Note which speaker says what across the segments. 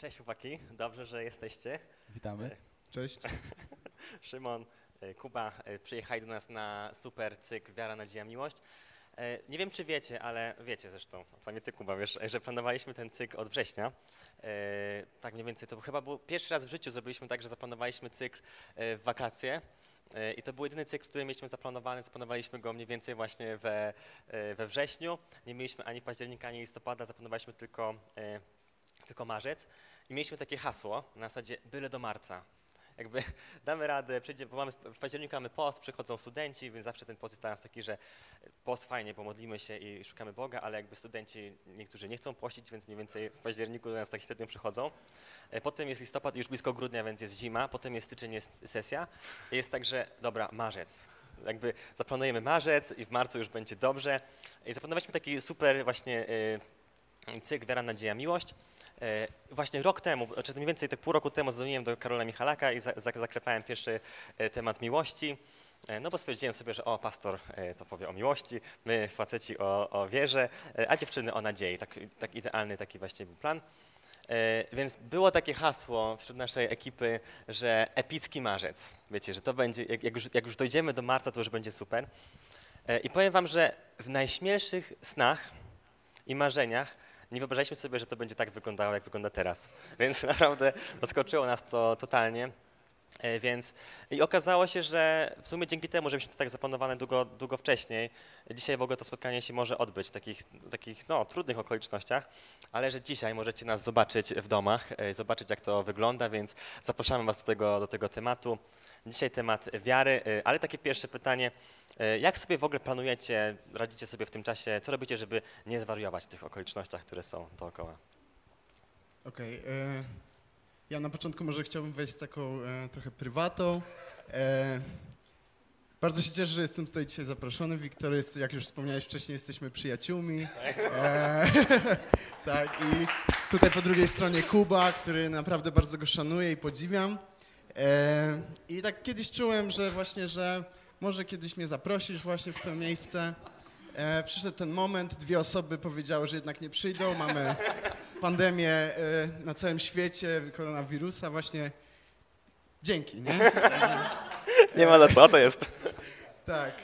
Speaker 1: Cześć chłopaki, dobrze, że jesteście.
Speaker 2: Witamy.
Speaker 3: Cześć.
Speaker 1: Szymon, e, Kuba e, przyjechali do nas na super cykl Wiara, Nadzieja, Miłość. E, Nie wiem, czy wiecie, ale wiecie zresztą, sami ty Kuba, wiesz, że planowaliśmy ten cykl od września. E, Tak mniej więcej, to chyba był pierwszy raz w życiu zrobiliśmy tak, że zaplanowaliśmy cykl e, w wakacje. E, I to był jedyny cykl, który mieliśmy zaplanowany. Zaplanowaliśmy go mniej więcej właśnie we, e, we wrześniu. Nie mieliśmy ani października, ani listopada, zaplanowaliśmy tylko, e, tylko marzec. I mieliśmy takie hasło na zasadzie byle do marca. Jakby damy radę, przyjdzie, bo mamy w październiku mamy post, przychodzą studenci, więc zawsze ten post jest dla nas taki, że post fajnie, bo modlimy się i szukamy Boga, ale jakby studenci niektórzy nie chcą pościć, więc mniej więcej w październiku do nas tak średnio przychodzą. E, Potem jest listopad, już blisko grudnia, więc jest zima, potem jest styczeń, jest sesja. Jest tak, że dobra, marzec. Jakby zaplanujemy marzec i w marcu już będzie dobrze. I zaplanowaliśmy taki super właśnie y, cykl Wiara, Nadzieja, Miłość. E, Właśnie rok temu, znaczy mniej więcej tak pół roku temu zadzwoniłem do Karola Michalaka i za- za- zaklepałem pierwszy e, temat miłości. E, No bo stwierdziłem sobie, że o, pastor to powie o miłości, my faceci o, o wierze, a dziewczyny o nadziei. Tak, tak idealny taki właśnie był plan. Więc było takie hasło wśród naszej ekipy, że epicki marzec. Wiecie, że to będzie, jak, już, jak już dojdziemy do marca, to już będzie super. I powiem wam, że w najśmielszych snach i marzeniach nie wyobrażaliśmy sobie, że to będzie tak wyglądało, jak wygląda teraz. Więc naprawdę zaskoczyło nas to totalnie. E, Więc i okazało się, że w sumie dzięki temu, że mieliśmy to tak zaplanowane długo, długo wcześniej, dzisiaj w ogóle to spotkanie się może odbyć w takich, takich no, trudnych okolicznościach, ale że dzisiaj możecie nas zobaczyć w domach, e, zobaczyć jak to wygląda, więc zapraszamy Was do tego, do tego tematu. Dzisiaj temat wiary, e, ale takie pierwsze pytanie, e, jak sobie w ogóle planujecie, radzicie sobie w tym czasie, co robicie, żeby nie zwariować w tych okolicznościach, które są dookoła?
Speaker 3: Okej. e, ja na początku może chciałbym wejść z taką e, trochę prywatą. E, bardzo się cieszę, że jestem tutaj dzisiaj zaproszony. Wiktor jest, jak już wspomniałeś wcześniej, jesteśmy przyjaciółmi. E, tak, i tutaj po drugiej stronie Kuba, który naprawdę bardzo go szanuję i podziwiam. E, I tak kiedyś czułem, że właśnie, że może kiedyś mnie zaprosisz właśnie w to miejsce. E, przyszedł ten moment, dwie osoby powiedziały, że jednak nie przyjdą. Mamy pandemię e, na całym świecie, koronawirusa właśnie. Dzięki, nie?
Speaker 1: Nie ma na co, to jest.
Speaker 3: Tak.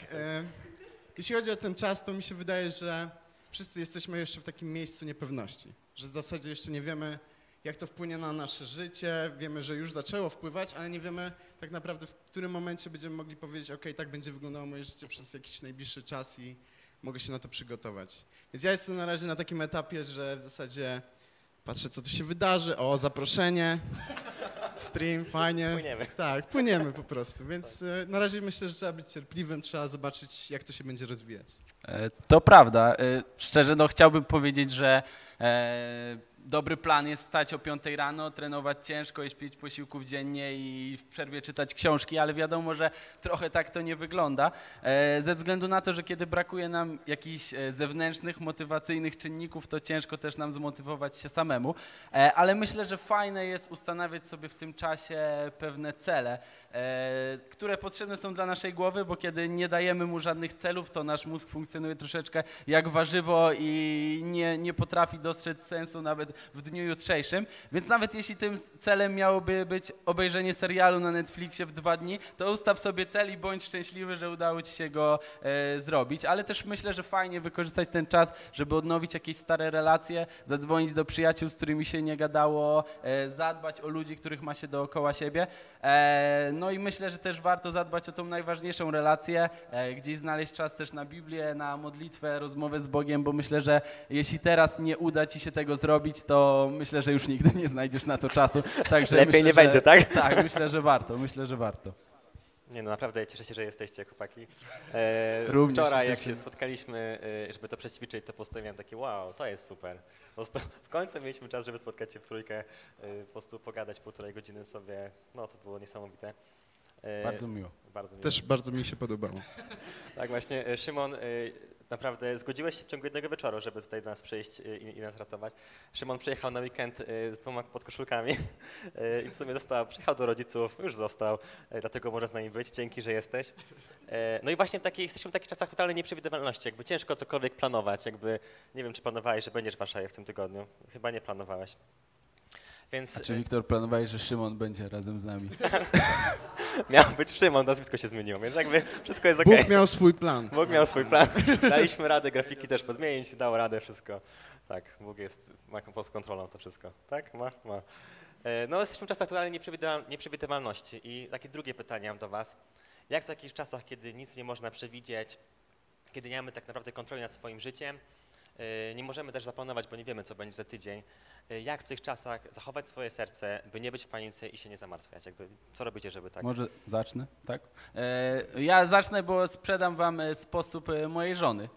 Speaker 3: Jeśli chodzi o ten czas, to mi się wydaje, że wszyscy jesteśmy jeszcze w takim miejscu niepewności. Że w zasadzie jeszcze nie wiemy, jak to wpłynie na nasze życie. Wiemy, że już zaczęło wpływać, ale nie wiemy tak naprawdę, w którym momencie będziemy mogli powiedzieć, ok, tak będzie wyglądało moje życie przez jakiś najbliższy czas i mogę się na to przygotować. Więc ja jestem na razie na takim etapie, że w zasadzie patrzę, co tu się wydarzy. O, zaproszenie, stream, fajnie.
Speaker 1: Płyniemy.
Speaker 3: Tak, płyniemy po prostu, więc e, na razie myślę, że trzeba być cierpliwym, trzeba zobaczyć, jak to się będzie rozwijać.
Speaker 2: E, To prawda. E, Szczerze, no chciałbym powiedzieć, że dobry plan jest stać o 5 rano, trenować ciężko, jeść pięć posiłków dziennie i w przerwie czytać książki, ale wiadomo, że trochę tak to nie wygląda. E, Ze względu na to, że kiedy brakuje nam jakichś e, zewnętrznych, motywacyjnych czynników, to ciężko też nam zmotywować się samemu. E, Ale myślę, że fajne jest ustanawiać sobie w tym czasie pewne cele, które potrzebne są dla naszej głowy, bo kiedy nie dajemy mu żadnych celów, to nasz mózg funkcjonuje troszeczkę jak warzywo i nie, nie potrafi dostrzec sensu nawet w dniu jutrzejszym. Więc nawet jeśli tym celem miałoby być obejrzenie serialu na Netflixie w dwa dni, to ustaw sobie cel i bądź szczęśliwy, że udało ci się go e, zrobić. Ale też myślę, że fajnie wykorzystać ten czas, żeby odnowić jakieś stare relacje, zadzwonić do przyjaciół, z którymi się nie gadało, e, zadbać o ludzi, których ma się dookoła siebie. E, no i myślę, że też warto zadbać o tą najważniejszą relację, e, gdzieś znaleźć czas też na Biblię, na modlitwę, rozmowę z Bogiem, bo myślę, że jeśli teraz nie uda ci się tego zrobić, to myślę, że już nigdy nie znajdziesz na to czasu. Także
Speaker 1: Lepiej
Speaker 2: myślę,
Speaker 1: nie
Speaker 2: że,
Speaker 1: będzie, tak?
Speaker 2: Tak, myślę, że warto, myślę, że warto.
Speaker 1: Nie no, naprawdę cieszę się, że jesteście, chłopaki. E,
Speaker 2: Również się
Speaker 1: wczoraj, jak
Speaker 2: cieszę.
Speaker 1: się spotkaliśmy, e, żeby to przećwiczyć, to postawiłem takie wow, to jest super. Po prostu w końcu mieliśmy czas, żeby spotkać się w trójkę, e, po prostu pogadać półtorej godziny sobie, no to było niesamowite. E,
Speaker 2: Bardzo miło.
Speaker 1: bardzo miło.
Speaker 3: Też bardzo mi się podobało.
Speaker 1: Tak właśnie, e, Szymon, e, naprawdę zgodziłeś się w ciągu jednego wieczoru, żeby tutaj do nas przyjść e, i, i nas ratować. Szymon przyjechał na weekend e, z dwoma podkoszulkami e, i w sumie został, przyjechał do rodziców, już został, dlatego może z nami być. Dzięki, że jesteś. No i właśnie w takiej, jesteśmy w takich czasach totalnej nieprzewidywalności, jakby ciężko cokolwiek planować, jakby nie wiem, czy planowałeś, że będziesz w Warszawie w tym tygodniu. Chyba nie planowałeś. Więc
Speaker 2: A czy
Speaker 1: e,
Speaker 2: Wiktor planowałeś, że Szymon będzie razem z nami?
Speaker 1: miał być Szymon, nazwisko się zmieniło, więc jakby wszystko jest okej.
Speaker 3: Bóg miał swój plan.
Speaker 1: Bóg miał swój plan. Daliśmy radę grafiki też podmienić, dał radę wszystko. Tak, Bóg jest, ma pod kontrolą to wszystko. Tak? Ma? Ma. E, No jesteśmy w czasach totalnej nieprzewidywal- nieprzewidywalności i takie drugie pytanie mam do Was. Jak w takich czasach, kiedy nic nie można przewidzieć, kiedy nie mamy tak naprawdę kontroli nad swoim życiem, e, nie możemy też zaplanować, bo nie wiemy, co będzie za tydzień, jak w tych czasach zachować swoje serce, by nie być w panice i się nie zamartwiać? Jakby, co robicie, żeby tak...
Speaker 2: Może zacznę, tak? E, ja zacznę, bo sprzedam wam e, sposób e, mojej żony,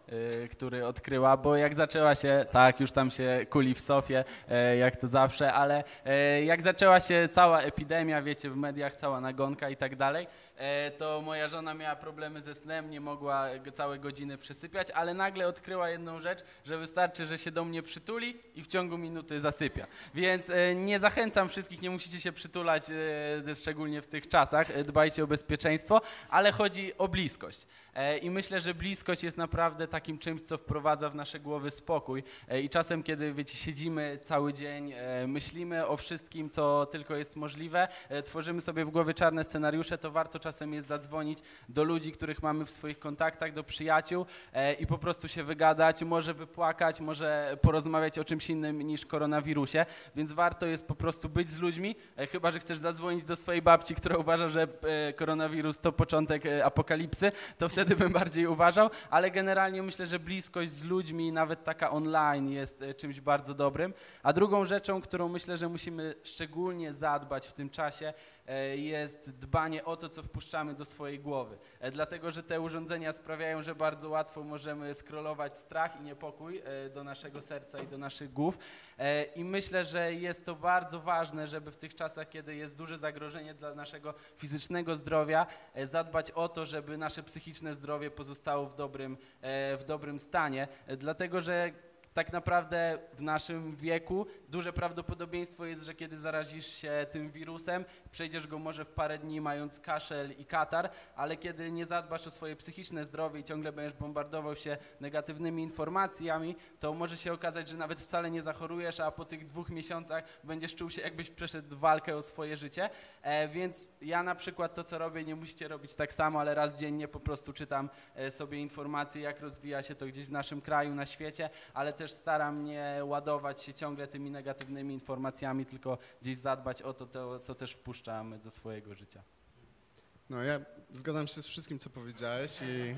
Speaker 2: e, który odkryła, bo jak zaczęła się, tak, już tam się kuli w sofie, e, jak to zawsze, ale e, jak zaczęła się cała epidemia, wiecie, w mediach, cała nagonka i tak dalej, e, to moja żona miała problemy ze snem, nie mogła całe godziny przysypiać, ale nagle odkryła jedną rzecz, że wystarczy, że się do mnie przytuli i w ciągu minuty zasypia. Więc e, nie zachęcam wszystkich, nie musicie się przytulać, e, szczególnie w tych czasach, e, dbajcie o bezpieczeństwo, ale chodzi o bliskość. I myślę, że bliskość jest naprawdę takim czymś, co wprowadza w nasze głowy spokój. I czasem, kiedy wiecie, siedzimy cały dzień, myślimy o wszystkim, co tylko jest możliwe, tworzymy sobie w głowie czarne scenariusze, to warto czasem jest zadzwonić do ludzi, których mamy w swoich kontaktach, do przyjaciół i po prostu się wygadać, może wypłakać, może porozmawiać o czymś innym niż więc warto jest po prostu być z ludźmi, e, chyba że chcesz zadzwonić do swojej babci, która uważa, że e, koronawirus to początek e, apokalipsy, to wtedy bym bardziej uważał, ale generalnie myślę, że bliskość z ludźmi, nawet taka online jest czymś bardzo dobrym. A drugą rzeczą, którą myślę, że musimy szczególnie zadbać w tym czasie, jest dbanie o to, co wpuszczamy do swojej głowy. E, Dlatego, że te urządzenia sprawiają, że bardzo łatwo możemy scrollować strach i niepokój e, do naszego serca i do naszych głów. E, I myślę, że jest to bardzo ważne, żeby w tych czasach, kiedy jest duże zagrożenie dla naszego fizycznego zdrowia, e, zadbać o to, żeby nasze psychiczne zdrowie pozostało w dobrym, e, w dobrym stanie. E, Dlatego, że tak naprawdę w naszym wieku duże prawdopodobieństwo jest, że kiedy zarazisz się tym wirusem, przejdziesz go może w parę dni mając kaszel i katar, ale kiedy nie zadbasz o swoje psychiczne zdrowie i ciągle będziesz bombardował się negatywnymi informacjami, to może się okazać, że nawet wcale nie zachorujesz, a po tych dwóch miesiącach będziesz czuł się jakbyś przeszedł walkę o swoje życie. E, więc ja na przykład to, co robię, nie musicie robić tak samo, ale raz dziennie po prostu czytam e, sobie informacje, jak rozwija się to gdzieś w naszym kraju, na świecie, ale też staram nie ładować się ciągle tymi negatywnymi informacjami, tylko gdzieś zadbać o to, to co też wpuszczamy do swojego życia.
Speaker 3: No ja zgadzam się z wszystkim, co powiedziałeś i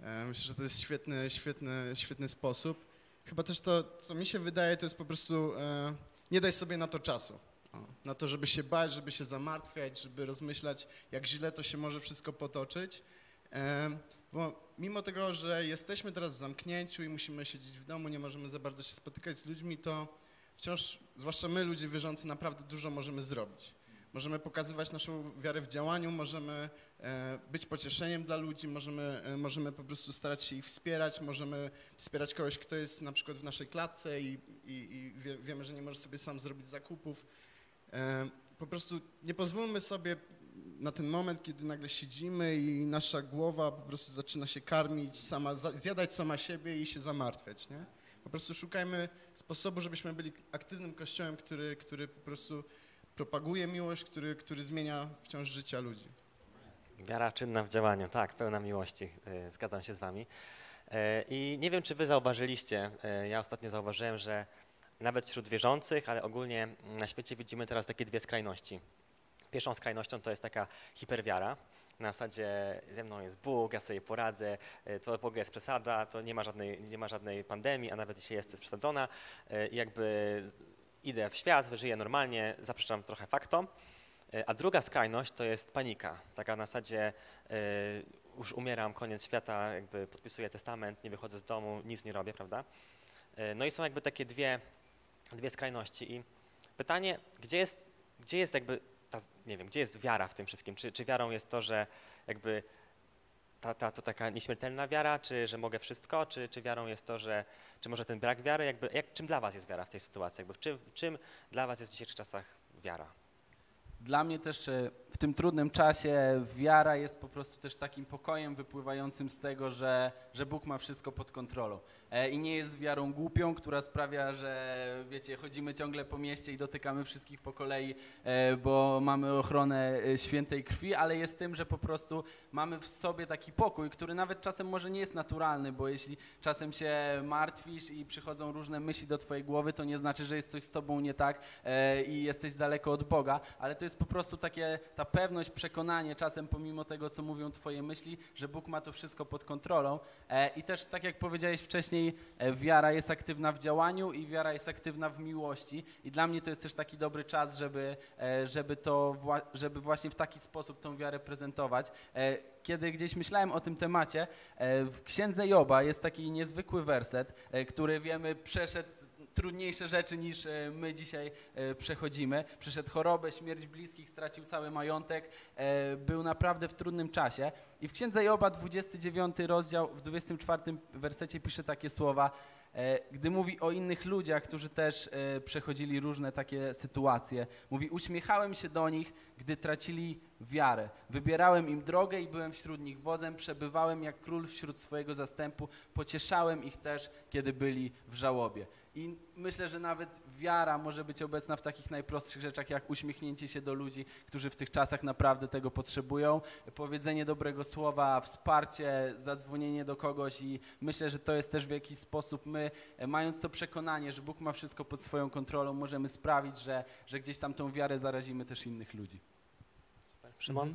Speaker 3: e, myślę, że to jest świetny, świetny, świetny sposób. Chyba też to, co mi się wydaje, to jest po prostu e, nie daj sobie na to czasu. O, na to, żeby się bać, żeby się zamartwiać, żeby rozmyślać, jak źle to się może wszystko potoczyć. E, bo mimo tego, że jesteśmy teraz w zamknięciu i musimy siedzieć w domu, nie możemy za bardzo się spotykać z ludźmi, to wciąż, zwłaszcza my, ludzie wierzący, naprawdę dużo możemy zrobić. Możemy pokazywać naszą wiarę w działaniu, możemy e, być pocieszeniem dla ludzi, możemy, e, możemy po prostu starać się ich wspierać, możemy wspierać kogoś, kto jest na przykład w naszej klatce i, i, i wie, wiemy, że nie może sobie sam zrobić zakupów. E, po prostu nie pozwólmy sobie na ten moment, kiedy nagle siedzimy i nasza głowa po prostu zaczyna się karmić, sama, zjadać sama siebie i się zamartwiać, nie? Po prostu szukajmy sposobu, żebyśmy byli aktywnym kościołem, który, który po prostu propaguje miłość, który, który zmienia wciąż życia ludzi.
Speaker 1: Wiara czynna w działaniu, tak, pełna miłości, e, zgadzam się z wami. E, I nie wiem, czy wy zauważyliście, e, ja ostatnio zauważyłem, że nawet wśród wierzących, ale ogólnie na świecie widzimy teraz takie dwie skrajności. Pierwszą skrajnością to jest taka hiperwiara, na zasadzie ze mną jest Bóg, ja sobie poradzę, e, to w ogóle jest przesada, to nie ma żadnej, nie ma żadnej pandemii, a nawet jeśli jest, to jest przesadzona e, i jakby idę w świat, żyję normalnie, zaprzeczam trochę faktom. E, A druga skrajność to jest panika, taka na zasadzie już umieram, koniec świata, jakby podpisuję testament, nie wychodzę z domu, nic nie robię, prawda? No i są jakby takie dwie, dwie skrajności i pytanie, gdzie jest, gdzie jest jakby ta, nie wiem, gdzie jest wiara w tym wszystkim? Czy, czy wiarą jest to, że jakby ta, ta, to taka nieśmiertelna wiara, czy że mogę wszystko, czy, czy wiarą jest to, że, czy może ten brak wiary, jakby, jak, czym dla was jest wiara w tej sytuacji? Jakby, w czym, czym dla was jest w dzisiejszych czasach wiara?
Speaker 2: Dla mnie też e, tym trudnym czasie wiara jest po prostu też takim pokojem wypływającym z tego, że, że Bóg ma wszystko pod kontrolą. E, I nie jest wiarą głupią, która sprawia, że wiecie, chodzimy ciągle po mieście i dotykamy wszystkich po kolei, e, bo mamy ochronę e, świętej krwi, ale jest tym, że po prostu mamy w sobie taki pokój, który nawet czasem może nie jest naturalny, bo jeśli czasem się martwisz i przychodzą różne myśli do twojej głowy, to nie znaczy, że jest coś z tobą nie tak e, i jesteś daleko od Boga, ale to jest po prostu takie, ta pewność, przekonanie czasem pomimo tego, co mówią twoje myśli, że Bóg ma to wszystko pod kontrolą e, i też tak jak powiedziałeś wcześniej, e, wiara jest aktywna w działaniu i wiara jest aktywna w miłości i dla mnie to jest też taki dobry czas, żeby, e, żeby to, żeby właśnie w taki sposób tą wiarę prezentować. Kiedy gdzieś myślałem o tym temacie, w księdze Joba jest taki niezwykły werset, który wiemy przeszedł trudniejsze rzeczy niż e, my dzisiaj e, przechodzimy. Przeszedł chorobę, śmierć bliskich, stracił cały majątek, e, był naprawdę w trudnym czasie. I w księdze Joba 29 rozdział, w 24 wersecie pisze takie słowa, gdy mówi o innych ludziach, którzy też przechodzili różne takie sytuacje. Mówi, uśmiechałem się do nich, gdy tracili wiarę. Wybierałem im drogę i byłem wśród nich wozem, przebywałem jak król wśród swojego zastępu, pocieszałem ich też, kiedy byli w żałobie. I myślę, że nawet wiara może być obecna w takich najprostszych rzeczach, jak uśmiechnięcie się do ludzi, którzy w tych czasach naprawdę tego potrzebują, powiedzenie dobrego słowa, wsparcie, zadzwonienie do kogoś i myślę, że to jest też w jakiś sposób my, mając to przekonanie, że Bóg ma wszystko pod swoją kontrolą, możemy sprawić, że, że gdzieś tam tą wiarę zarazimy też innych ludzi.
Speaker 1: Szymon?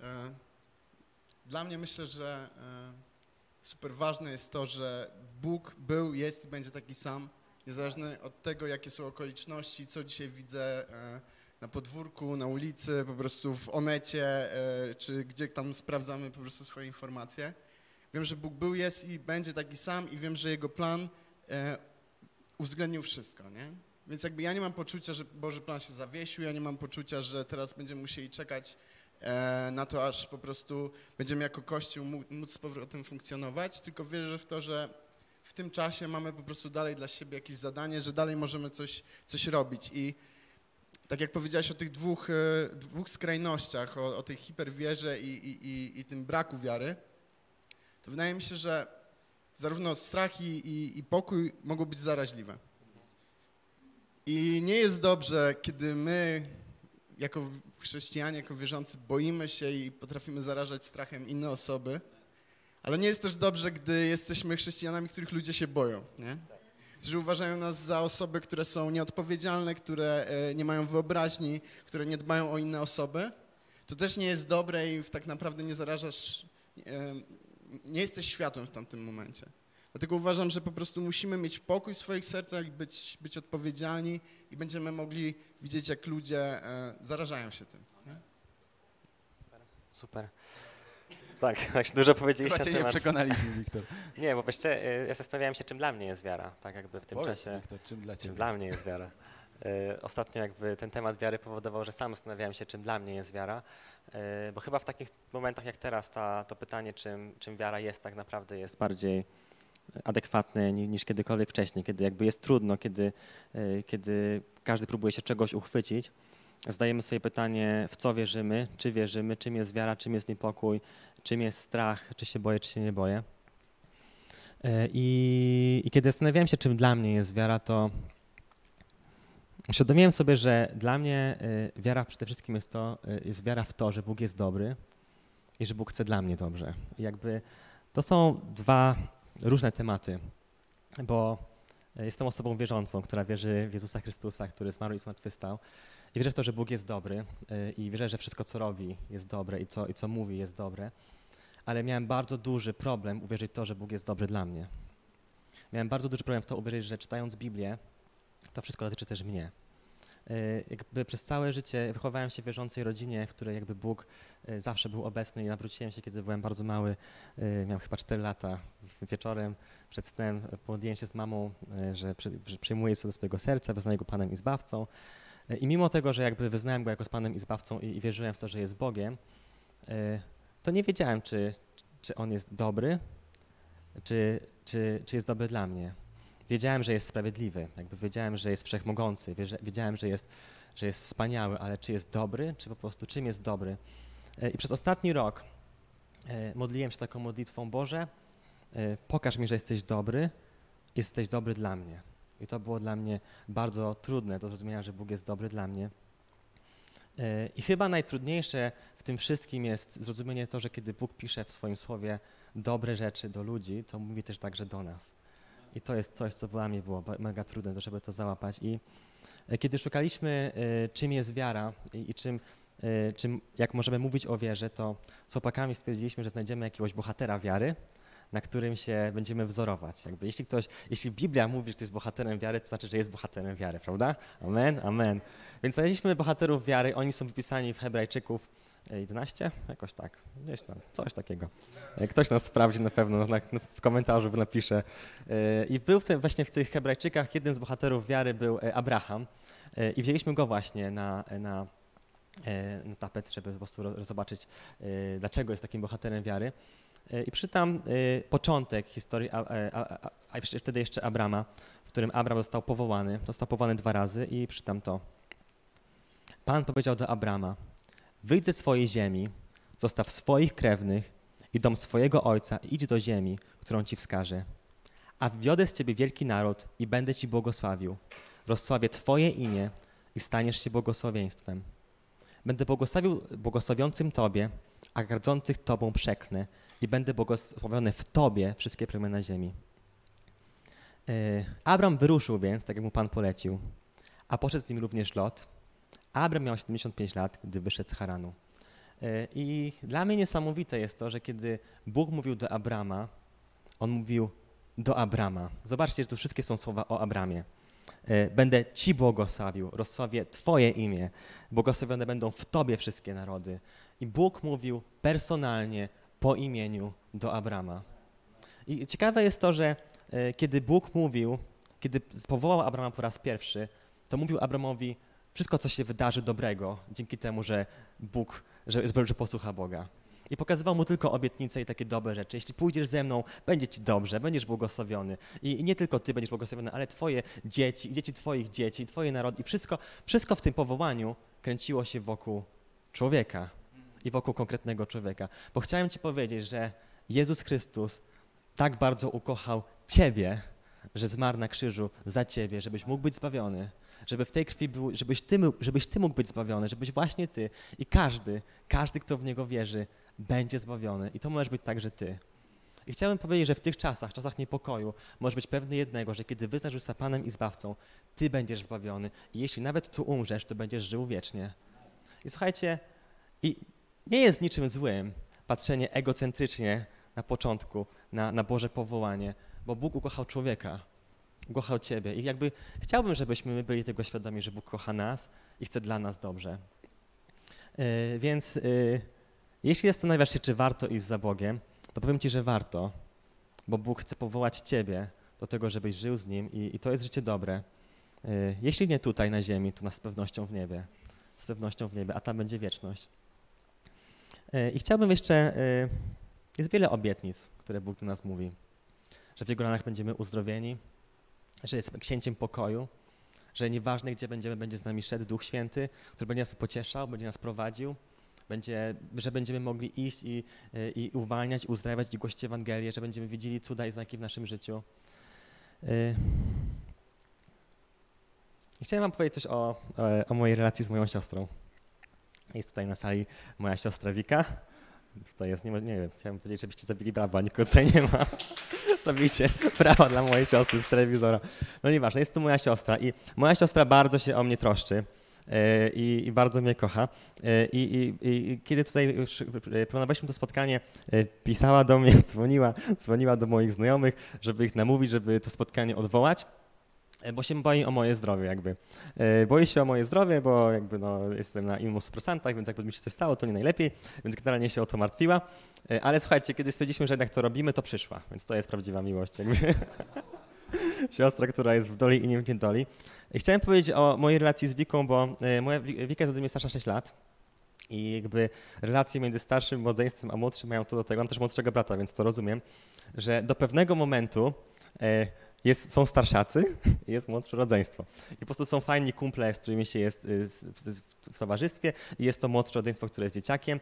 Speaker 3: Mhm. E, Dla mnie myślę, że e, super ważne jest to, że Bóg był, jest i będzie taki sam, niezależnie od tego, jakie są okoliczności, co dzisiaj widzę e, na podwórku, na ulicy, po prostu w Onecie, czy gdzie tam sprawdzamy po prostu swoje informacje. Wiem, że Bóg był, jest i będzie taki sam i wiem, że Jego plan uwzględnił wszystko, nie? Więc jakby ja nie mam poczucia, że Boży plan się zawiesił, ja nie mam poczucia, że teraz będziemy musieli czekać na to, aż po prostu będziemy jako Kościół mó- móc z powrotem funkcjonować, tylko wierzę w to, że w tym czasie mamy po prostu dalej dla siebie jakieś zadanie, że dalej możemy coś, coś robić i tak jak powiedziałeś o tych dwóch, e, dwóch skrajnościach, o, o tej hiperwierze i, i, i, i tym braku wiary, to wydaje mi się, że zarówno strach i, i pokój mogą być zaraźliwe. I nie jest dobrze, kiedy my, jako chrześcijanie, jako wierzący, boimy się i potrafimy zarażać strachem inne osoby, ale nie jest też dobrze, gdy jesteśmy chrześcijanami, których ludzie się boją, nie? Którzy uważają nas za osoby, które są nieodpowiedzialne, które e, nie mają wyobraźni, które nie dbają o inne osoby. To też nie jest dobre i tak naprawdę nie zarażasz, e, nie jesteś światłem w tamtym momencie. Dlatego uważam, że po prostu musimy mieć pokój w swoich sercach być, być odpowiedzialni i będziemy mogli widzieć, jak ludzie e, zarażają się tym. Nie?
Speaker 1: Super. Tak, tak dużo powiedzieliście
Speaker 2: Chyba cię nie
Speaker 1: temat.
Speaker 2: przekonaliśmy, Wiktor.
Speaker 1: Nie, bo właściwie e, ja zastanawiałem się, czym dla mnie jest wiara, tak jakby w tym
Speaker 2: Powiedz,
Speaker 1: czasie.
Speaker 2: Wiktor, czym dla
Speaker 1: Czym
Speaker 2: ciebie
Speaker 1: dla
Speaker 2: jest?
Speaker 1: mnie jest wiara. E, Ostatnio jakby ten temat wiary powodował, że sam zastanawiałem się, czym dla mnie jest wiara, bo chyba w takich momentach jak teraz ta, to pytanie, czym, czym wiara jest tak naprawdę jest bardziej adekwatne ni- niż kiedykolwiek wcześniej, kiedy jakby jest trudno, kiedy, e, kiedy każdy próbuje się czegoś uchwycić. Zadajemy sobie pytanie, w co wierzymy, czy wierzymy, czym jest wiara, czym jest niepokój, czym jest strach, czy się boję, czy się nie boję. E, I, I kiedy zastanawiałem się, czym dla mnie jest wiara, to uświadomiłem sobie, że dla mnie y, wiara przede wszystkim jest to, jest wiara w to, że Bóg jest dobry i że Bóg chce dla mnie dobrze. I jakby to są dwa różne tematy, bo jestem osobą wierzącą, która wierzy w Jezusa Chrystusa, który zmarł i zmartwychwstał. I wierzę w to, że Bóg jest dobry y, i wierzę, że wszystko, co robi, jest dobre i co, i co mówi, jest dobre. Ale miałem bardzo duży problem uwierzyć w to, że Bóg jest dobry dla mnie. Miałem bardzo duży problem w to uwierzyć, że czytając Biblię, to wszystko dotyczy też mnie. Y, Jakby przez całe życie wychowałem się w wierzącej rodzinie, w której jakby Bóg y, zawsze był obecny i nawróciłem się, kiedy byłem bardzo mały, y, miałem chyba 4 lata. Wieczorem przed snem pomodliłem się z mamą, że, przy- że przyjmuję Jezusa do swojego serca, wyznaję Go Panem i Zbawcą. I mimo tego, że jakby wyznałem Go jako z Panem i Zbawcą i, i wierzyłem w to, że jest Bogiem, to nie wiedziałem, czy, czy On jest dobry, czy, czy, czy jest dobry dla mnie. Wiedziałem, że jest sprawiedliwy, jakby wiedziałem, że jest wszechmogący, wiedziałem, że jest, że jest wspaniały, ale czy jest dobry, czy po prostu czym jest dobry. E, I przez ostatni rok e, modliłem się taką modlitwą, Boże, e, pokaż mi, że jesteś dobry, jesteś dobry dla mnie. I to było dla mnie bardzo trudne do zrozumienia, że Bóg jest dobry dla mnie. I chyba najtrudniejsze w tym wszystkim jest zrozumienie to, że kiedy Bóg pisze w swoim słowie dobre rzeczy do ludzi, to mówi też także do nas. I to jest coś, co dla mnie było mega trudne, żeby to załapać. I e, kiedy szukaliśmy, e, czym jest wiara i, czym, e, czym, jak możemy mówić o wierze, to z chłopakami stwierdziliśmy, że znajdziemy jakiegoś bohatera wiary, na którym się będziemy wzorować. Jakby jeśli ktoś, jeśli Biblia mówi, że ktoś jest bohaterem wiary, to znaczy, że jest bohaterem wiary, prawda? Amen, amen. Więc znaleźliśmy bohaterów wiary, oni są wypisani w Hebrajczyków 11? Jakoś tak, gdzieś tam, coś takiego. Ktoś nas sprawdzi na pewno, w komentarzu napisze. E, I był w tym, właśnie w tych Hebrajczykach, jednym z bohaterów wiary był e, Abraham e, i wzięliśmy go właśnie na, na, na tapet, żeby po prostu zobaczyć, dlaczego jest takim bohaterem wiary. I przytam początek historii, a, a, a, a wtedy jeszcze Abrama, w którym Abram został powołany. Został powołany dwa razy i przytam to. Pan powiedział do Abrama, Wyjdź ze swojej ziemi, zostaw swoich krewnych i dom swojego ojca i idź do ziemi, którą ci wskażę. A wwiodę z ciebie wielki naród i będę ci błogosławił. Rozsławię twoje imię i staniesz się błogosławieństwem. Będę błogosławił błogosławiącym tobie, a gardzących tobą przeknę i będę błogosławiony w tobie wszystkie plemiona ziemi. Yy, Abram wyruszył więc, tak jak mu Pan polecił, a poszedł z nim również Lot, Abram miał 75 lat, gdy wyszedł z Haranu. E, I dla mnie niesamowite jest to, że kiedy Bóg mówił do Abrama, on mówił do Abrama. Zobaczcie, że tu wszystkie są słowa o Abramie. E, będę Ci błogosławił, rozsławię Twoje imię, błogosławione będą w Tobie wszystkie narody. I Bóg mówił personalnie, po imieniu do Abrama. I ciekawe jest to, że e, kiedy Bóg mówił, kiedy powołał Abrama po raz pierwszy, to mówił Abramowi, wszystko, co się wydarzy dobrego, dzięki temu, że Bóg, że, że posłucha Boga. I pokazywał mu tylko obietnice i takie dobre rzeczy. Jeśli pójdziesz ze mną, będzie ci dobrze, będziesz błogosławiony. I, I, nie tylko ty będziesz błogosławiony, ale twoje dzieci, dzieci twoich dzieci, twoje narody. I wszystko, wszystko w tym powołaniu kręciło się wokół człowieka i wokół konkretnego człowieka. Bo chciałem ci powiedzieć, że Jezus Chrystus tak bardzo ukochał ciebie, że zmarł na krzyżu za ciebie, żebyś mógł być zbawiony żeby w tej krwi był, żebyś ty, żebyś ty mógł być zbawiony, żebyś właśnie ty i każdy, każdy, kto w Niego wierzy, będzie zbawiony. I to możesz być także ty. I chciałbym powiedzieć, że w tych czasach, czasach niepokoju, możesz być pewny jednego, że kiedy wyznasz Jezusa Panem i Zbawcą, ty będziesz zbawiony. I jeśli nawet tu umrzesz, to będziesz żył wiecznie. I słuchajcie, i nie jest niczym złym patrzenie egocentrycznie na początku na, na Boże powołanie, bo Bóg ukochał człowieka kochał Ciebie. I jakby chciałbym, żebyśmy my byli tego świadomi, że Bóg kocha nas i chce dla nas dobrze. Yy, więc yy, jeśli zastanawiasz się, czy warto iść za Bogiem, to powiem Ci, że warto, bo Bóg chce powołać Ciebie do tego, żebyś żył z Nim i, i to jest życie dobre. Yy, jeśli nie tutaj na ziemi, to z pewnością w niebie. Z pewnością w niebie, a tam będzie wieczność. I chciałbym jeszcze, jest wiele obietnic, które Bóg do nas mówi, że w Jego ranach będziemy uzdrowieni, że jest księciem pokoju, że nieważne gdzie będziemy, będzie z nami szedł Duch Święty, który będzie nas pocieszał, będzie nas prowadził, będzie, że będziemy mogli iść i, i uwalniać, uzdrawiać i głosić Ewangelię, że będziemy widzieli cuda i znaki w naszym życiu. Y, I chciałem wam powiedzieć coś o, o, o mojej relacji z moją siostrą. Jest tutaj na sali moja siostra Wika. Tutaj jest, nie, nie wiem, chciałem powiedzieć, żebyście zabili brawa, nikogo tutaj nie ma. Zabijcie brawa dla mojej siostry z telewizora. No nieważne, jest to moja siostra i moja siostra bardzo się o mnie troszczy. E, I, i, bardzo mnie kocha. E, I, i, I, kiedy tutaj już planowaliśmy to spotkanie, e, pisała do mnie, dzwoniła, dzwoniła do moich znajomych, żeby ich namówić, żeby to spotkanie odwołać. E, bo się boi o moje zdrowie jakby. E, boi się o moje zdrowie, bo jakby no, jestem na immunosupresantach, więc jakby mi się coś stało, to nie najlepiej, więc generalnie się o to martwiła. E, ale słuchajcie, kiedy stwierdziliśmy, że jednak to robimy, to przyszła, więc to jest prawdziwa miłość jakby. Siostra, która jest w doli i nie w niedoli. I chciałem powiedzieć o mojej relacji z Wiką, bo moja Wika jest ode mnie starsza 6 lat. I jakby relacje między starszym młodzeństwem a młodszym mają to do tego. Mam też młodszego brata, więc to rozumiem, że do pewnego momentu jest, są starszacy jest młodsze rodzeństwo. I po prostu są fajni kumple, z którymi się jest y, w, w, towarzystwie i jest to młodsze rodzeństwo, które jest dzieciakiem.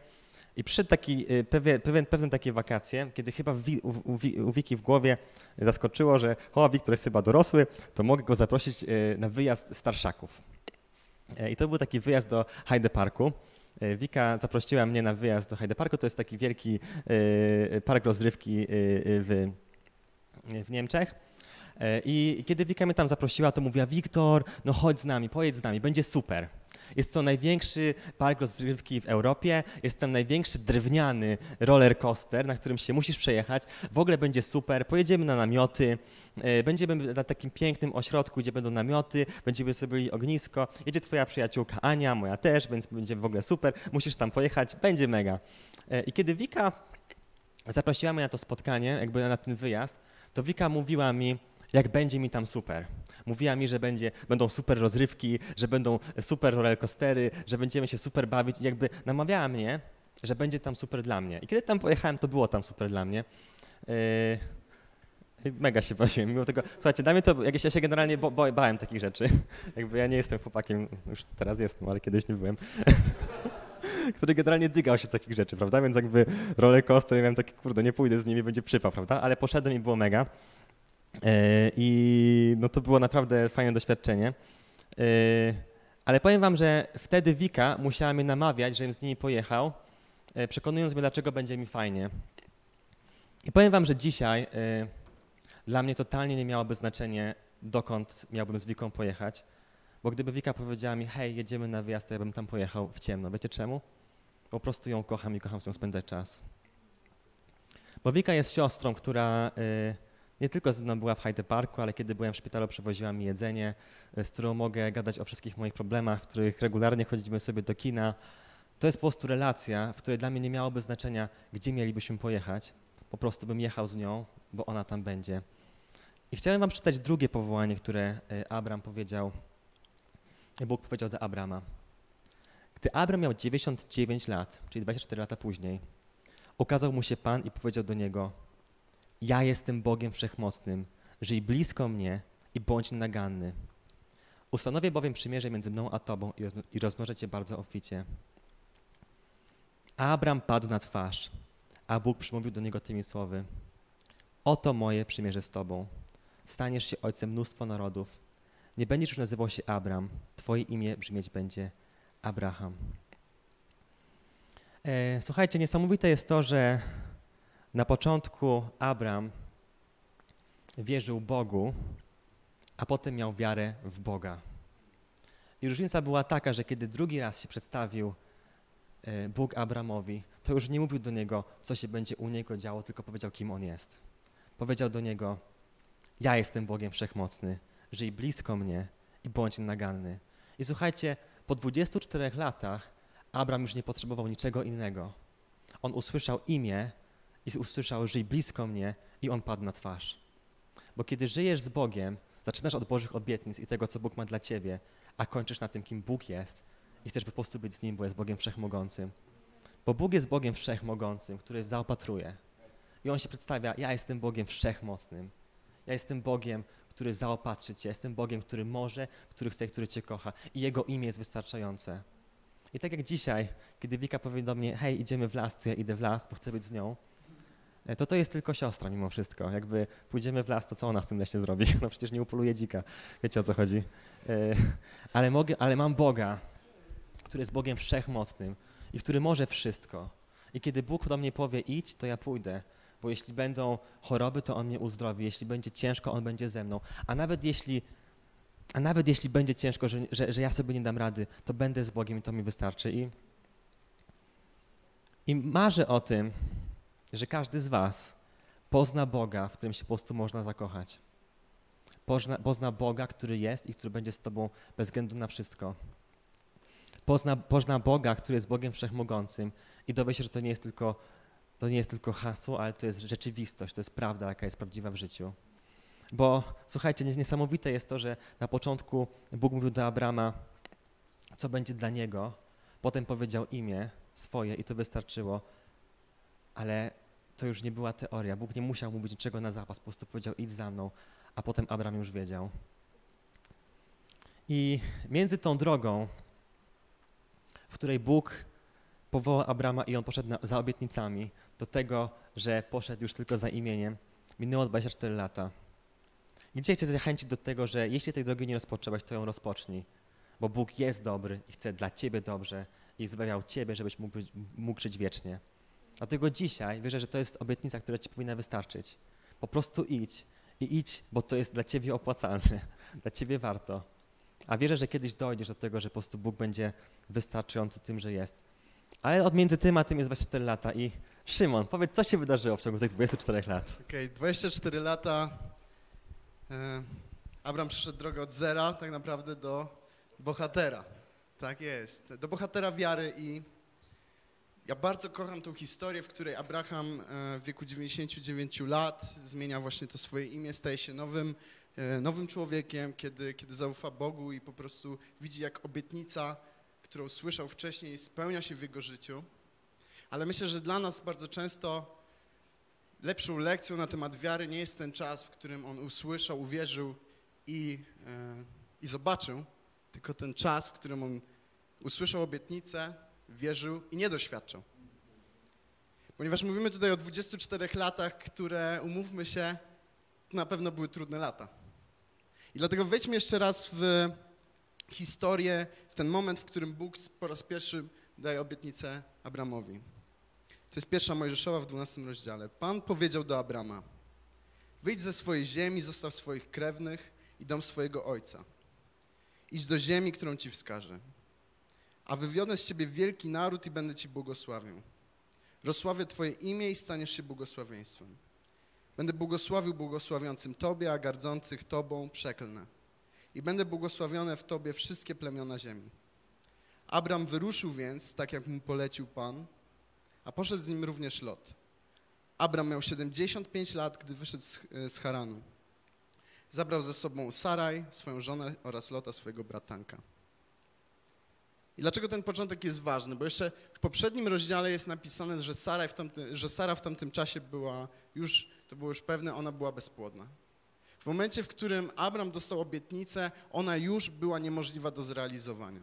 Speaker 1: I przyszedł taki, y, pewien, pewien, pewne takie wakacje, kiedy chyba Wi- u, u, u Wiki w głowie zaskoczyło, że o, Wiktor jest chyba dorosły, to mogę go zaprosić y, na wyjazd starszaków. E, I to był taki wyjazd do Hyde Parku. E, Wika zaprosiła mnie na wyjazd do Hyde Parku. To jest taki wielki park rozrywki w, w Niemczech. E, I kiedy Wika mnie tam zaprosiła, to mówiła, Wiktor, no chodź z nami, pojedź z nami, będzie super. Jest to największy park rozrywki w Europie, jest tam największy drewniany roller coaster, na którym się musisz przejechać. W ogóle będzie super, pojedziemy na namioty, e, będziemy na takim pięknym ośrodku, gdzie będą namioty, będziemy sobie robili ognisko, jedzie twoja przyjaciółka Ania, moja też, więc będzie w ogóle super, musisz tam pojechać, będzie mega. E, I kiedy Wika zaprosiła mnie na to spotkanie, jakby na ten wyjazd, to Wika mówiła mi, jak będzie mi tam super. Mówiła mi, że będzie, będą super rozrywki, że będą super rollercoastery, że będziemy się super bawić. I jakby namawiała mnie, że będzie tam super dla mnie. I kiedy tam pojechałem, to było tam super dla mnie. Yy, Mega się bawiłem, mimo tego, słuchajcie, dla mnie to, jakieś ja się generalnie bo, bo, bałem takich rzeczy, jakby ja nie jestem chłopakiem, już teraz jestem, ale kiedyś nie byłem, który generalnie dygał się takich rzeczy, prawda, więc jakby roller coaster, ja miałem takie, kurde, nie pójdę z nimi, będzie przypał, prawda, ale poszedłem i było mega i no to było naprawdę fajne doświadczenie, Yy, ale powiem wam, że wtedy Wika musiała mnie namawiać, żebym z nimi pojechał, yy, przekonując mnie, dlaczego będzie mi fajnie. I powiem wam, że dzisiaj dla mnie totalnie nie miałoby znaczenia, dokąd miałbym z Wiką pojechać, bo gdyby Wika powiedziała mi, hej, jedziemy na wyjazd, to ja bym tam pojechał w ciemno. Wiecie czemu? Po prostu ją kocham i kocham z nią spędzać czas. Bo Wika jest siostrą, która nie tylko ze mną była w Hyde Parku, ale kiedy byłem w szpitalu, przewoziła mi jedzenie, y, z którą mogę gadać o wszystkich moich problemach, w których regularnie chodzimy sobie do kina. To jest po prostu relacja, w której dla mnie nie miałoby znaczenia, gdzie mielibyśmy pojechać. Po prostu bym jechał z nią, bo ona tam będzie. I chciałem wam przeczytać drugie powołanie, które y, Abram powiedział, Bóg powiedział do Abrama. Gdy Abram miał 99 lat, czyli 24 lata później, ukazał mu się Pan i powiedział do niego: Ja jestem Bogiem Wszechmocnym, żyj blisko mnie i bądź naganny. Ustanowię bowiem przymierze między mną a Tobą i, roz- i rozmnożę Cię bardzo obficie. Abram padł na twarz, a Bóg przymówił do niego tymi słowy: Oto moje przymierze z Tobą. Staniesz się ojcem mnóstwo narodów. Nie będziesz już nazywał się Abram, Twoje imię brzmieć będzie Abraham. E, słuchajcie, niesamowite jest to, że na początku Abram wierzył Bogu, a potem miał wiarę w Boga. I różnica była taka, że kiedy drugi raz się przedstawił e, Bóg Abramowi, to już nie mówił do niego, co się będzie u niego działo, tylko powiedział, kim on jest. Powiedział do niego: Ja jestem Bogiem Wszechmocny, żyj blisko mnie i bądź naganny. I słuchajcie, po 24 latach Abram już nie potrzebował niczego innego. On usłyszał imię i usłyszał, żyj blisko mnie i on padł na twarz. Bo kiedy żyjesz z Bogiem, zaczynasz od Bożych obietnic i tego, co Bóg ma dla ciebie, a kończysz na tym, kim Bóg jest i chcesz po prostu być z Nim, bo jest Bogiem Wszechmogącym. Bo Bóg jest Bogiem Wszechmogącym, który zaopatruje. I On się przedstawia, ja jestem Bogiem Wszechmocnym. Ja jestem Bogiem, który zaopatrzy Cię. Jestem Bogiem, który może, który chce, który Cię kocha. I Jego imię jest wystarczające. I tak jak dzisiaj, kiedy Wika powie do mnie, hej, idziemy w las, to ja idę w las, bo chcę być z nią, to to jest tylko siostra mimo wszystko. Jakby pójdziemy w las, to co ona w tym lesie zrobi? No przecież nie upoluje dzika. Wiecie o co chodzi. E, Ale, mogę, ale mam Boga, który jest Bogiem wszechmocnym i który może wszystko. I kiedy Bóg do mnie powie idź, to ja pójdę. Bo jeśli będą choroby, to On mnie uzdrowi. Jeśli będzie ciężko, On będzie ze mną. A nawet jeśli, a nawet jeśli będzie ciężko, że, że, że ja sobie nie dam rady, to będę z Bogiem i to mi wystarczy. I, I marzę o tym, że każdy z Was pozna Boga, w którym się po prostu można zakochać. Pozna, pozna Boga, który jest i który będzie z Tobą bez względu na wszystko. Pozna, pozna Boga, który jest Bogiem Wszechmogącym i dowie się, że to nie jest tylko to nie jest tylko hasło, ale to jest rzeczywistość, to jest prawda, jaka jest prawdziwa w życiu. Bo słuchajcie, nies- niesamowite jest to, że na początku Bóg mówił do Abrama, co będzie dla niego, potem powiedział imię swoje i to wystarczyło, ale to już nie była teoria. Bóg nie musiał mówić niczego na zapas, po prostu powiedział idź za mną, a potem Abram już wiedział. I między tą drogą, w której Bóg powołał Abrama i on poszedł na, za obietnicami, do tego, że poszedł już tylko za imieniem, minęło 24 lata. I dzisiaj chcę zachęcić do tego, że jeśli tej drogi nie rozpoczęłaś, to ją rozpocznij. Bo Bóg jest dobry i chce dla ciebie dobrze i zbawiał ciebie, żebyś mógł, mógł żyć wiecznie. Dlatego dzisiaj wierzę, że to jest obietnica, która ci powinna wystarczyć. Po prostu idź i idź, bo to jest dla ciebie opłacalne, dla ciebie warto. A wierzę, że kiedyś dojdziesz do tego, że po prostu Bóg będzie wystarczający tym, że jest. Ale od między tym a tym jest 24 lata i Szymon, powiedz, co się wydarzyło w ciągu tych 24 lat?
Speaker 3: Okej, 24 lata. E, Abram przeszedł drogę od zera tak naprawdę do bohatera. Tak jest. Do bohatera wiary i ja bardzo kocham tą historię, w której Abraham e, w wieku 99 lat zmienia właśnie to swoje imię, staje się nowym, e, nowym człowiekiem, kiedy, kiedy zaufa Bogu i po prostu widzi, jak obietnica, którą słyszał wcześniej, spełnia się w jego życiu. Ale myślę, że dla nas bardzo często lepszą lekcją na temat wiary nie jest ten czas, w którym on usłyszał, uwierzył i, e, i zobaczył, tylko ten czas, w którym on usłyszał obietnicę, wierzył i nie doświadczał. Ponieważ mówimy tutaj o 24 latach, które, umówmy się, na pewno były trudne lata. I dlatego wejdźmy jeszcze raz w historię, w ten moment, w którym Bóg po raz pierwszy daje obietnicę Abramowi. To jest pierwsza Mojżeszowa w 12 rozdziale. Pan powiedział do Abrama, wyjdź ze swojej ziemi, zostaw swoich krewnych i dom swojego ojca. Idź do ziemi, którą ci wskażę. A wywiodę z ciebie wielki naród i będę ci błogosławił. Rozsławię twoje imię i staniesz się błogosławieństwem. Będę błogosławił błogosławiącym tobie, a gardzących tobą przeklnę. I będę błogosławione w tobie wszystkie plemiona ziemi. Abram wyruszył więc, tak jak mu polecił Pan, a poszedł z nim również Lot. Abram miał 75 lat, gdy wyszedł z, z Haranu. Zabrał ze sobą Saraj, swoją żonę oraz Lota, swojego bratanka. I dlaczego ten początek jest ważny? Bo jeszcze w poprzednim rozdziale jest napisane, że, Sara w tamtym, że Sara w tamtym czasie była już, to było już pewne, ona była bezpłodna. W momencie, w którym Abram dostał obietnicę, ona już była niemożliwa do zrealizowania.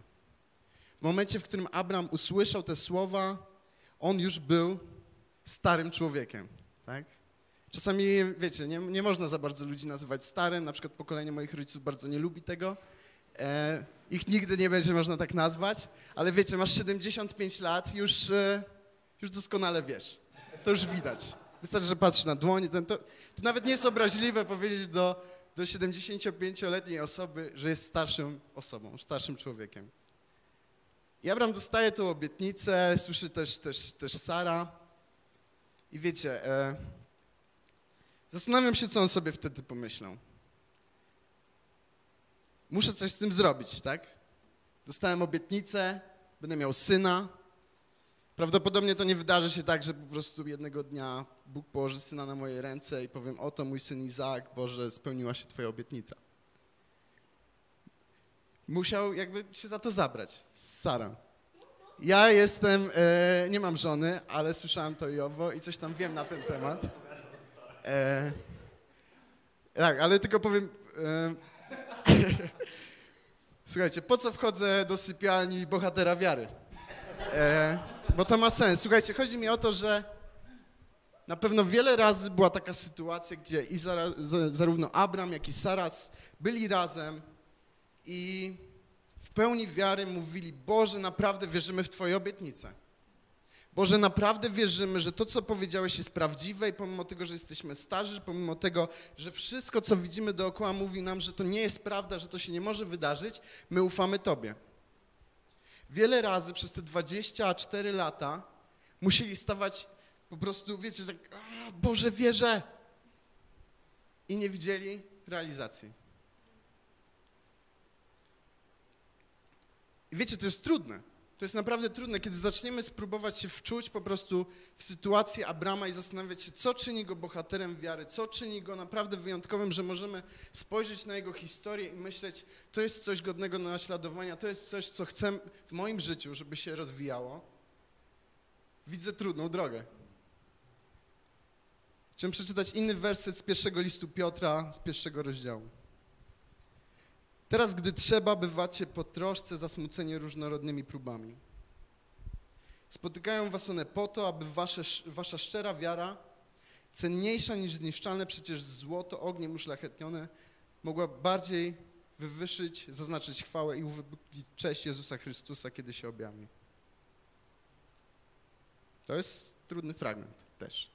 Speaker 3: W momencie, w którym Abram usłyszał te słowa, on już był starym człowiekiem, tak? Czasami, wiecie, nie, nie można za bardzo ludzi nazywać starym, na przykład pokolenie moich rodziców bardzo nie lubi tego. E, ich nigdy nie będzie można tak nazwać, ale wiecie, masz 75 lat, już, e, już doskonale wiesz. To już widać. Wystarczy, że patrzysz na dłoń. Ten, to, to nawet nie jest obraźliwe powiedzieć do, do 75-letniej osoby, że jest starszą osobą, starszym człowiekiem. I Abraham dostaje tą obietnicę, słyszy też, też, też Sara. I wiecie, e, zastanawiam się, co on sobie wtedy pomyślał. Muszę coś z tym zrobić, tak? Dostałem obietnicę, będę miał syna. Prawdopodobnie to nie wydarzy się tak, że po prostu jednego dnia Bóg położy syna na moje ręce i powiem, oto mój syn Izaak, Boże, spełniła się twoja obietnica. Musiał jakby się za to zabrać z Sarą. Ja jestem, e, nie mam żony, ale słyszałem to i owo i coś tam wiem na ten temat. E, tak, ale tylko powiem... E, Słuchajcie, po co wchodzę do sypialni bohatera wiary? E, bo to ma sens. Słuchajcie, chodzi mi o to, że na pewno wiele razy była taka sytuacja, gdzie i zarówno Abram, jak i Saras byli razem i w pełni wiary mówili, Boże, naprawdę wierzymy w Twoje obietnice. Boże, naprawdę wierzymy, że to, co powiedziałeś, jest prawdziwe i pomimo tego, że jesteśmy starzy, pomimo tego, że wszystko, co widzimy dookoła, mówi nam, że to nie jest prawda, że to się nie może wydarzyć, my ufamy Tobie. Wiele razy przez te 24 lata musieli stawać po prostu, wiecie, tak, Boże, wierzę. I nie widzieli realizacji. I wiecie, to jest trudne. To jest naprawdę trudne, kiedy zaczniemy spróbować się wczuć po prostu w sytuację Abrama i zastanawiać się, co czyni go bohaterem wiary, co czyni go naprawdę wyjątkowym, że możemy spojrzeć na jego historię i myśleć, to jest coś godnego na naśladowania, to jest coś, co chcę w moim życiu, żeby się rozwijało. Widzę trudną drogę. Chciałem przeczytać inny werset z pierwszego listu Piotra, z pierwszego rozdziału. Teraz, gdy trzeba, bywacie po troszce zasmuceni różnorodnymi próbami. Spotykają was one po to, aby wasze, wasza szczera wiara, cenniejsza niż zniszczalne przecież złoto ogniem uszlachetnione, mogła bardziej wywyższyć, zaznaczyć chwałę i uwypuklić cześć Jezusa Chrystusa, kiedy się objawi. To jest trudny fragment też.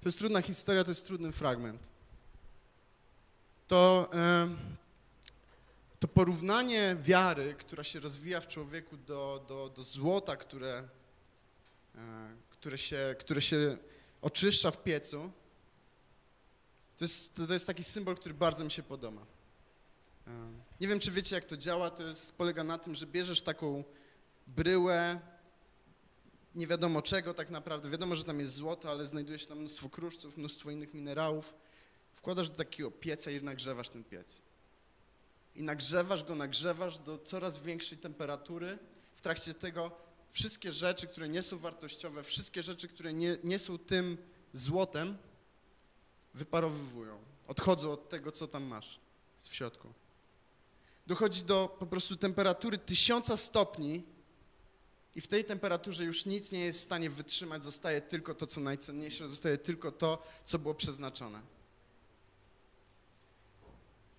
Speaker 3: To jest trudna historia, to jest trudny fragment. To, to porównanie wiary, która się rozwija w człowieku do, do, do złota, które, e, które, się, które się oczyszcza w piecu, to jest, to jest taki symbol, który bardzo mi się podoba. E, nie wiem, czy wiecie, jak to działa. To jest, polega na tym, że bierzesz taką bryłę, nie wiadomo czego tak naprawdę. Wiadomo, że tam jest złoto, ale znajduje się tam mnóstwo kruszców, mnóstwo innych minerałów. Wkładasz do takiego pieca i nagrzewasz ten piec. I nagrzewasz go, nagrzewasz do coraz większej temperatury. W trakcie tego wszystkie rzeczy, które nie są wartościowe, wszystkie rzeczy, które nie, nie są tym złotem, wyparowywują. Odchodzą od tego, co tam masz w środku. Dochodzi do po prostu temperatury tysiąca stopni i w tej temperaturze już nic nie jest w stanie wytrzymać, zostaje tylko to, co najcenniejsze, zostaje tylko to, co było przeznaczone.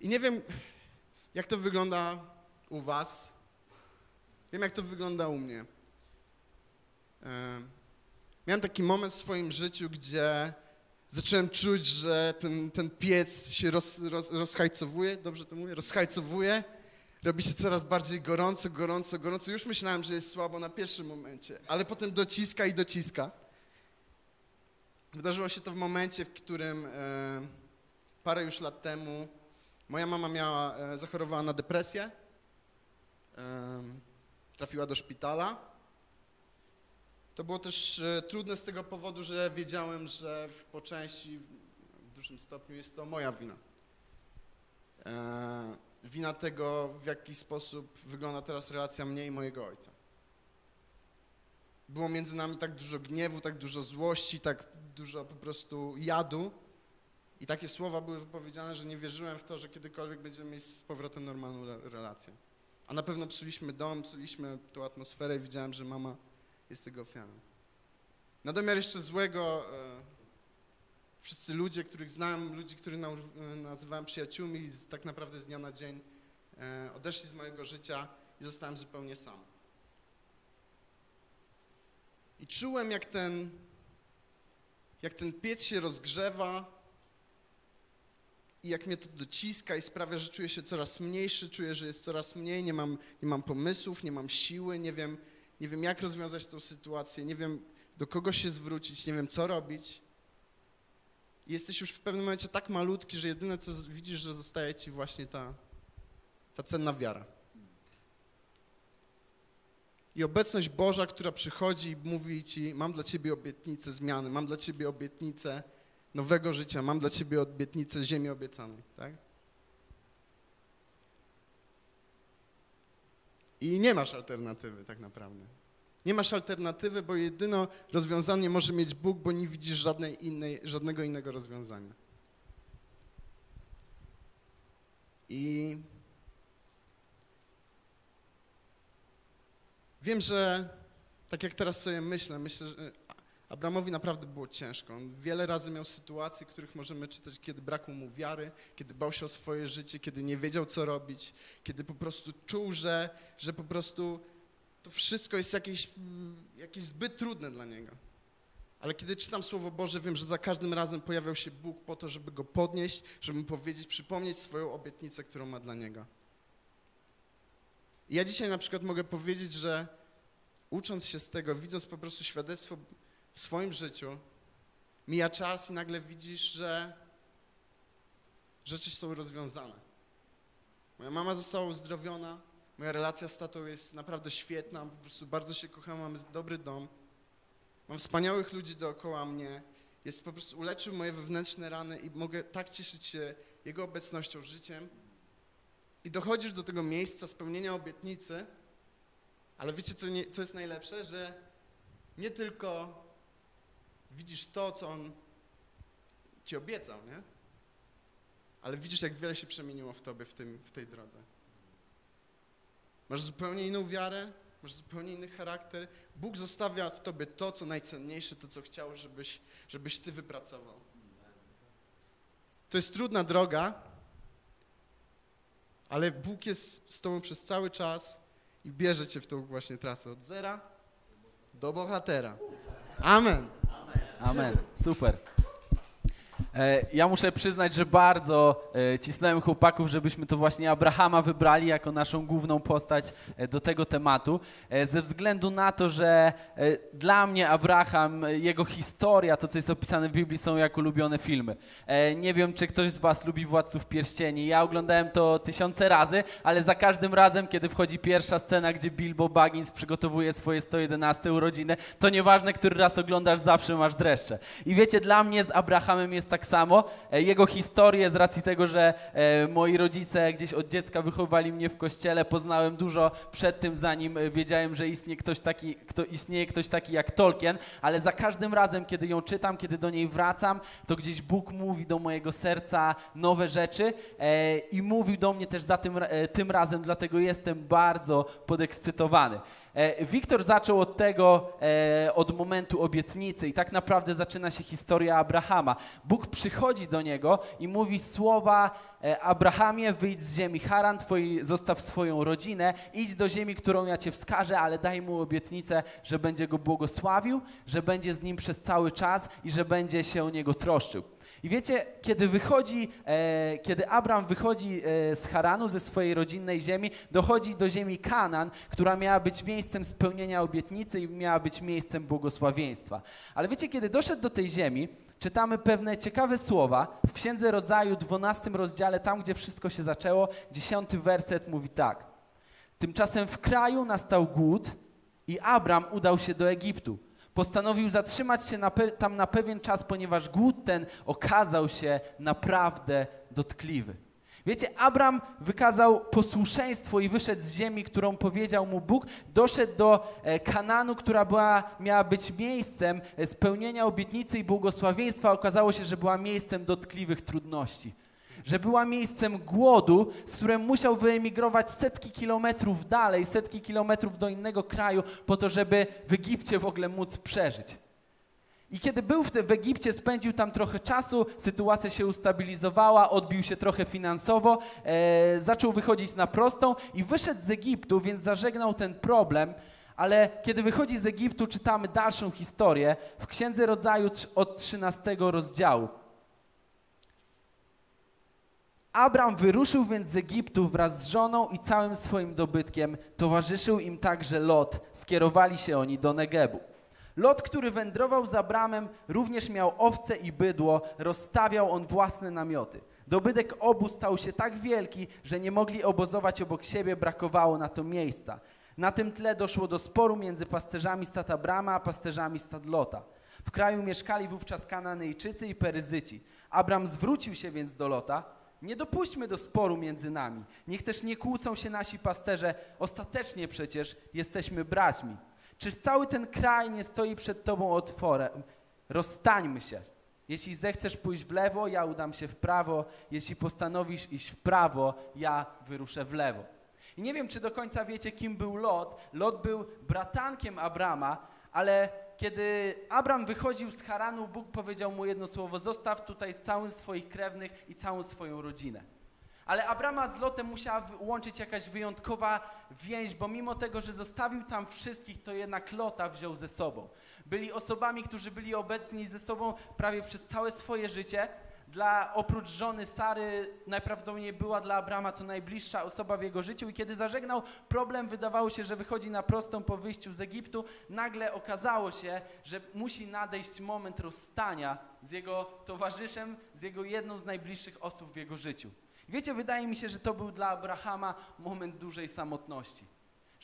Speaker 3: I nie wiem, jak to wygląda u Was. Wiem, jak to wygląda u mnie. Miałem taki moment w swoim życiu, gdzie zacząłem czuć, że ten, ten piec się roz, roz, rozhajcowuje, dobrze to mówię, rozhajcowuje robi się coraz bardziej gorąco, gorąco, gorąco. Już myślałem, że jest słabo na pierwszym momencie, ale potem dociska i dociska. Wydarzyło się to w momencie, w którym e, parę już lat temu moja mama miała, e, zachorowała na depresję, trafiła do szpitala. To było też e, trudne z tego powodu, że wiedziałem, że po części, w dużym stopniu jest to moja wina. E, wina tego, w jaki sposób wygląda teraz relacja mnie i mojego ojca. Było między nami tak dużo gniewu, tak dużo złości, tak dużo po prostu jadu. I takie słowa były wypowiedziane, że nie wierzyłem w to, że kiedykolwiek będziemy mieć z powrotem normalną relację. A na pewno psuliśmy dom, psuliśmy tą atmosferę i widziałem, że mama jest tego ofiarą. Na domiar jeszcze złego e, wszyscy ludzie, których znam, ludzi, których nazywałem przyjaciółmi, tak naprawdę z dnia na dzień e, odeszli z mojego życia i zostałem zupełnie sam. I czułem, jak ten, jak ten piec się rozgrzewa i jak mnie to dociska i sprawia, że czuję się coraz mniejszy, czuję, że jest coraz mniej, nie mam, nie mam pomysłów, nie mam siły, nie wiem, nie wiem, jak rozwiązać tę sytuację, nie wiem, do kogo się zwrócić, nie wiem, co robić. I jesteś już w pewnym momencie tak malutki, że jedyne co widzisz, że zostaje ci właśnie ta, ta cenna wiara. I obecność Boża, która przychodzi i mówi ci, mam dla ciebie obietnicę zmiany, mam dla ciebie obietnicę nowego życia, mam dla ciebie obietnicę ziemi obiecanej, tak? I nie masz alternatywy tak naprawdę. Nie masz alternatywy, bo jedyne rozwiązanie może mieć Bóg, bo nie widzisz żadnej innej, żadnego innego rozwiązania. I wiem, że tak jak teraz sobie myślę, myślę, że Abramowi naprawdę było ciężko. On wiele razy miał sytuacje, których możemy czytać, kiedy brakło mu wiary, kiedy bał się o swoje życie, kiedy nie wiedział, co robić, kiedy po prostu czuł, że, że po prostu to wszystko jest jakieś, jakieś zbyt trudne dla niego. Ale kiedy czytam Słowo Boże, wiem, że za każdym razem pojawiał się Bóg po to, żeby go podnieść, żeby mu powiedzieć, przypomnieć swoją obietnicę, którą ma dla niego. I ja dzisiaj na przykład mogę powiedzieć, że ucząc się z tego, widząc po prostu świadectwo w swoim życiu, mija czas i nagle widzisz, że rzeczy są rozwiązane. Moja mama została uzdrowiona, Moja relacja z tatą jest naprawdę świetna, po prostu bardzo się kocham, mamy dobry dom. Mam wspaniałych ludzi dookoła mnie. Jest po prostu uleczył moje wewnętrzne rany i mogę tak cieszyć się Jego obecnością, życiem. I dochodzisz do tego miejsca spełnienia obietnicy, ale wiecie, co, nie, co jest najlepsze? Że nie tylko widzisz to, co On, ci obiecał, nie? Ale widzisz, jak wiele się przemieniło w tobie w, tym, w tej drodze. Masz zupełnie inną wiarę, masz zupełnie inny charakter. Bóg zostawia w tobie to, co najcenniejsze, to, co chciał, żebyś, żebyś ty wypracował. To jest trudna droga, ale Bóg jest z tobą przez cały czas i bierze cię w tą właśnie trasę od zera do bohatera. Amen.
Speaker 2: Amen. Super. E, Ja muszę przyznać, że bardzo e, cisnąłem chłopaków, żebyśmy to właśnie Abrahama wybrali jako naszą główną postać e, do tego tematu, ze względu na to, że dla mnie Abraham, jego historia, to co jest opisane w Biblii są jak ulubione filmy. Nie wiem, czy ktoś z was lubi Władców Pierścieni. Ja oglądałem to tysiące razy, ale za każdym razem, kiedy wchodzi pierwsza scena, gdzie Bilbo Baggins przygotowuje swoje 111 urodziny, to nieważne, który raz oglądasz, zawsze masz dreszcze. I wiecie, dla mnie z Abrahamem jest tak samo. E, Jego historię z racji tego, że e, moi rodzice gdzieś od dziecka wychowali mnie w kościele, poznałem dużo przed tym, zanim e, wiedziałem, że istnieje ktoś taki, kto, istnieje ktoś taki jak Tolkien, ale za każdym razem, kiedy ją czytam, kiedy do niej wracam, to gdzieś Bóg mówi do mojego serca nowe rzeczy i mówił do mnie też za tym, tym razem, dlatego jestem bardzo podekscytowany. E, Wiktor zaczął od tego, e, od momentu obietnicy i tak naprawdę zaczyna się historia Abrahama. Bóg przychodzi do niego i mówi słowa e, Abrahamie, wyjdź z ziemi Haran, twoi, zostaw swoją rodzinę, idź do ziemi, którą ja cię wskażę, ale daj mu obietnicę, że będzie go błogosławił, że będzie z nim przez cały czas i że będzie się o niego troszczył. I wiecie, kiedy wychodzi, e, kiedy Abram wychodzi e, z Haranu, ze swojej rodzinnej ziemi, dochodzi do ziemi Kanan, która miała być miejscem spełnienia obietnicy i miała być miejscem błogosławieństwa. Ale wiecie, kiedy doszedł do tej ziemi, czytamy pewne ciekawe słowa w Księdze Rodzaju, 12 rozdziale, tam gdzie wszystko się zaczęło, 10 werset mówi tak. Tymczasem w kraju nastał głód i Abram udał się do Egiptu. Postanowił zatrzymać się na tam na pewien czas, ponieważ głód ten okazał się naprawdę dotkliwy. Wiecie, Abram wykazał posłuszeństwo i wyszedł z ziemi, którą powiedział mu Bóg, doszedł do e, Kananu, która była, miała być miejscem e, spełnienia obietnicy i błogosławieństwa. Okazało się, że była miejscem dotkliwych trudności że była miejscem głodu, z którym musiał wyemigrować setki kilometrów dalej, setki kilometrów do innego kraju, po to, żeby w Egipcie w ogóle móc przeżyć. I kiedy był w, te, w Egipcie, spędził tam trochę czasu, sytuacja się ustabilizowała, odbił się trochę finansowo, e, zaczął wychodzić na prostą i wyszedł z Egiptu, więc zażegnał ten problem. Ale kiedy wychodzi z Egiptu, czytamy dalszą historię w Księdze Rodzaju od 13 rozdziału. Abram wyruszył więc z Egiptu wraz z żoną i całym swoim dobytkiem. Towarzyszył im także Lot. Skierowali się oni do Negebu. Lot, który wędrował z Abramem, również miał owce i bydło, rozstawiał on własne namioty. Dobytek obu stał się tak wielki, że nie mogli obozować obok siebie, brakowało na to miejsca. Na tym tle doszło do sporu między pasterzami stad Abrama a pasterzami stad Lota. W kraju mieszkali wówczas Kananejczycy i Peryzyci. Abram zwrócił się więc do Lota. Nie dopuśćmy do sporu między nami. Niech też nie kłócą się nasi pasterze. Ostatecznie przecież jesteśmy braćmi. Czyż cały ten kraj nie stoi przed tobą otworem? Rozstańmy się. Jeśli zechcesz pójść w lewo, ja udam się w prawo. Jeśli postanowisz iść w prawo, ja wyruszę w lewo. I nie wiem, czy do końca wiecie, kim był Lot. Lot był bratankiem Abrama, ale kiedy Abram wychodził z Haranu, Bóg powiedział mu jedno słowo: Zostaw tutaj całym swoich krewnych i całą swoją rodzinę. Ale Abrama z Lotem musiała łączyć jakaś wyjątkowa więź, bo mimo tego, że zostawił tam wszystkich, to jednak Lota wziął ze sobą. Byli osobami, którzy byli obecni ze sobą prawie przez całe swoje życie. Dla, oprócz żony Sary, najprawdopodobniej była dla Abrama to najbliższa osoba w jego życiu i kiedy zażegnał problem, wydawało się, że wychodzi na prostą po wyjściu z Egiptu, nagle okazało się, że musi nadejść moment rozstania z jego towarzyszem, z jego jedną z najbliższych osób w jego życiu. Wiecie, wydaje mi się, że to był dla Abrahama moment dużej samotności.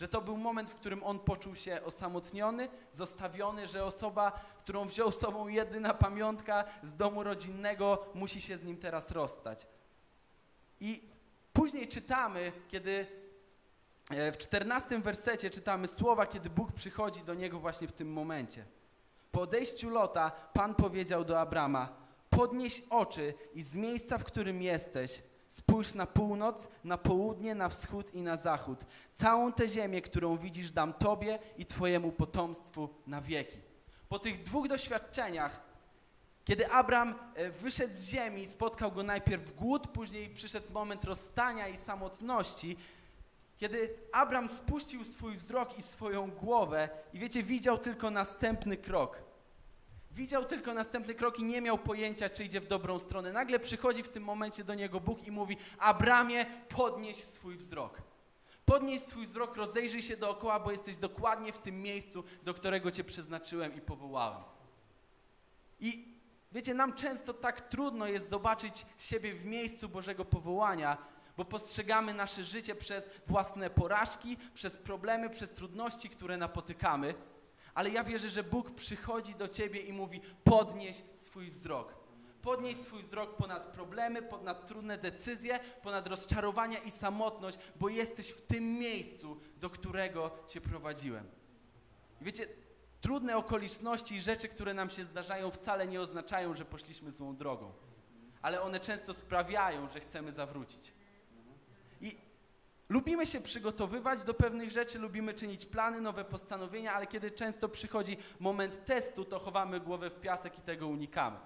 Speaker 2: Że to był moment, w którym on poczuł się osamotniony, zostawiony, że osoba, którą wziął z sobą jedyna pamiątka z domu rodzinnego, musi się z nim teraz rozstać. I później czytamy, kiedy e, w czternastym wersecie czytamy słowa, kiedy Bóg przychodzi do niego właśnie w tym momencie. Po odejściu Lota Pan powiedział do Abrama: podnieś oczy i z miejsca, w którym jesteś, spójrz na północ, na południe, na wschód i na zachód. Całą tę ziemię, którą widzisz, dam Tobie i Twojemu potomstwu na wieki. Po tych dwóch doświadczeniach, kiedy Abram e, wyszedł z ziemi, spotkał go najpierw głód, później przyszedł moment rozstania i samotności, kiedy Abram spuścił swój wzrok i swoją głowę i wiecie, widział tylko następny krok. Widział tylko następny krok i nie miał pojęcia, czy idzie w dobrą stronę. Nagle przychodzi w tym momencie do niego Bóg i mówi: Abramie, podnieś swój wzrok. Podnieś swój wzrok, rozejrzyj się dookoła, bo jesteś dokładnie w tym miejscu, do którego Cię przeznaczyłem i powołałem. I wiecie, nam często tak trudno jest zobaczyć siebie w miejscu Bożego powołania, bo postrzegamy nasze życie przez własne porażki, przez problemy, przez trudności, które napotykamy. Ale ja wierzę, że Bóg przychodzi do ciebie i mówi: podnieś swój wzrok. Podnieś swój wzrok ponad problemy, ponad trudne decyzje, ponad rozczarowania i samotność, bo jesteś w tym miejscu, do którego cię prowadziłem. I wiecie, trudne okoliczności i rzeczy, które nam się zdarzają, wcale nie oznaczają, że poszliśmy złą drogą, ale one często sprawiają, że chcemy zawrócić. Lubimy się przygotowywać do pewnych rzeczy, lubimy czynić plany, nowe postanowienia, ale kiedy często przychodzi moment testu, to chowamy głowę w piasek i tego unikamy.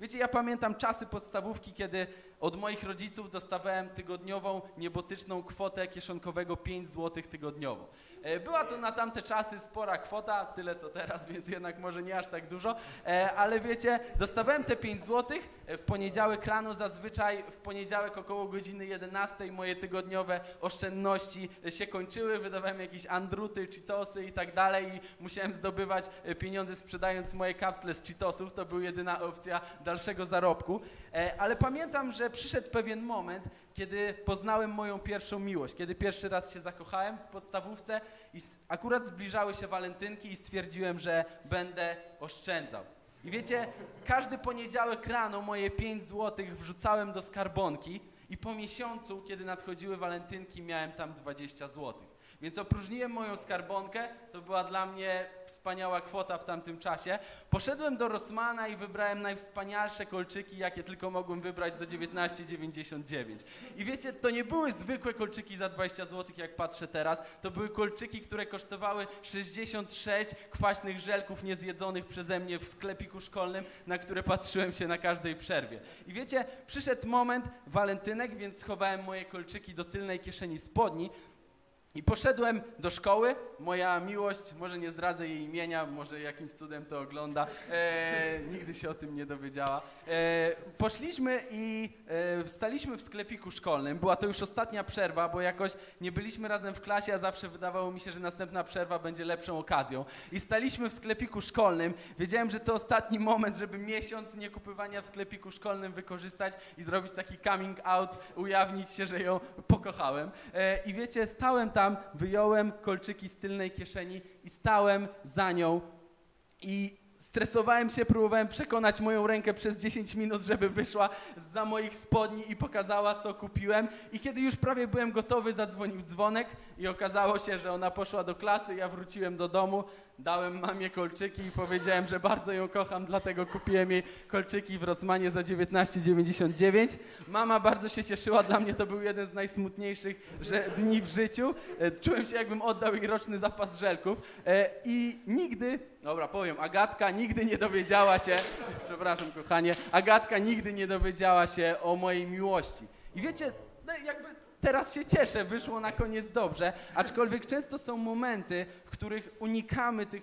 Speaker 2: Wiecie, ja pamiętam czasy podstawówki, kiedy od moich rodziców dostawałem tygodniową niebotyczną kwotę kieszonkowego 5 zł tygodniowo. E, Była to na tamte czasy spora kwota, tyle co teraz, więc jednak może nie aż tak dużo, E, ale wiecie, dostawałem te 5 zł w poniedziałek rano, zazwyczaj w poniedziałek około godziny 11 moje tygodniowe oszczędności się kończyły, wydawałem jakieś andruty, cheetosy i tak dalej i musiałem zdobywać e, pieniądze sprzedając moje kapsle z cheetosów, to była jedyna opcja dalszego zarobku, E, ale pamiętam, że przyszedł pewien moment, kiedy poznałem moją pierwszą miłość, kiedy pierwszy raz się zakochałem w podstawówce i akurat zbliżały się walentynki i stwierdziłem, że będę oszczędzał. I wiecie, każdy poniedziałek rano moje 5 zł wrzucałem do skarbonki i po miesiącu, kiedy nadchodziły walentynki, miałem tam 20 złotych. Więc opróżniłem moją skarbonkę, to była dla mnie wspaniała kwota w tamtym czasie. Poszedłem do Rossmana i wybrałem najwspanialsze kolczyki, jakie tylko mogłem wybrać za 19,99. I wiecie, to nie były zwykłe kolczyki za 20 zł, jak patrzę teraz. To były kolczyki, które kosztowały 66 kwaśnych żelków niezjedzonych przeze mnie w sklepiku szkolnym, na które patrzyłem się na każdej przerwie. I wiecie, przyszedł moment walentynek, więc schowałem moje kolczyki do tylnej kieszeni spodni. I poszedłem do szkoły. Moja miłość, może nie zdradzę jej imienia, może jakimś cudem to ogląda. E, nigdy się o tym nie dowiedziała. E, poszliśmy i e, staliśmy w sklepiku szkolnym. Była to już ostatnia przerwa, bo jakoś nie byliśmy razem w klasie, a zawsze wydawało mi się, że następna przerwa będzie lepszą okazją. I staliśmy w sklepiku szkolnym. Wiedziałem, że to ostatni moment, żeby miesiąc niekupywania w sklepiku szkolnym wykorzystać i zrobić taki coming out, ujawnić się, że ją pokochałem. E, I wiecie, stałem tam, wyjąłem kolczyki z tylnej kieszeni i stałem za nią i stresowałem się, próbowałem przekonać moją rękę przez 10 minut, żeby wyszła za moich spodni i pokazała, co kupiłem. I kiedy już prawie byłem gotowy, zadzwonił dzwonek i okazało się, że ona poszła do klasy, ja wróciłem do domu, dałem mamie kolczyki i powiedziałem, że bardzo ją kocham, dlatego kupiłem jej kolczyki w Rossmanie za 19,99. Mama bardzo się cieszyła, dla mnie to był jeden z najsmutniejszych dni w życiu. E, Czułem się, jakbym oddał jej roczny zapas żelków E, i nigdy, dobra powiem, Agatka nigdy nie dowiedziała się, przepraszam kochanie, Agatka nigdy nie dowiedziała się o mojej miłości. I wiecie, no jakby teraz się cieszę, wyszło na koniec dobrze, aczkolwiek często są momenty, w których unikamy tych,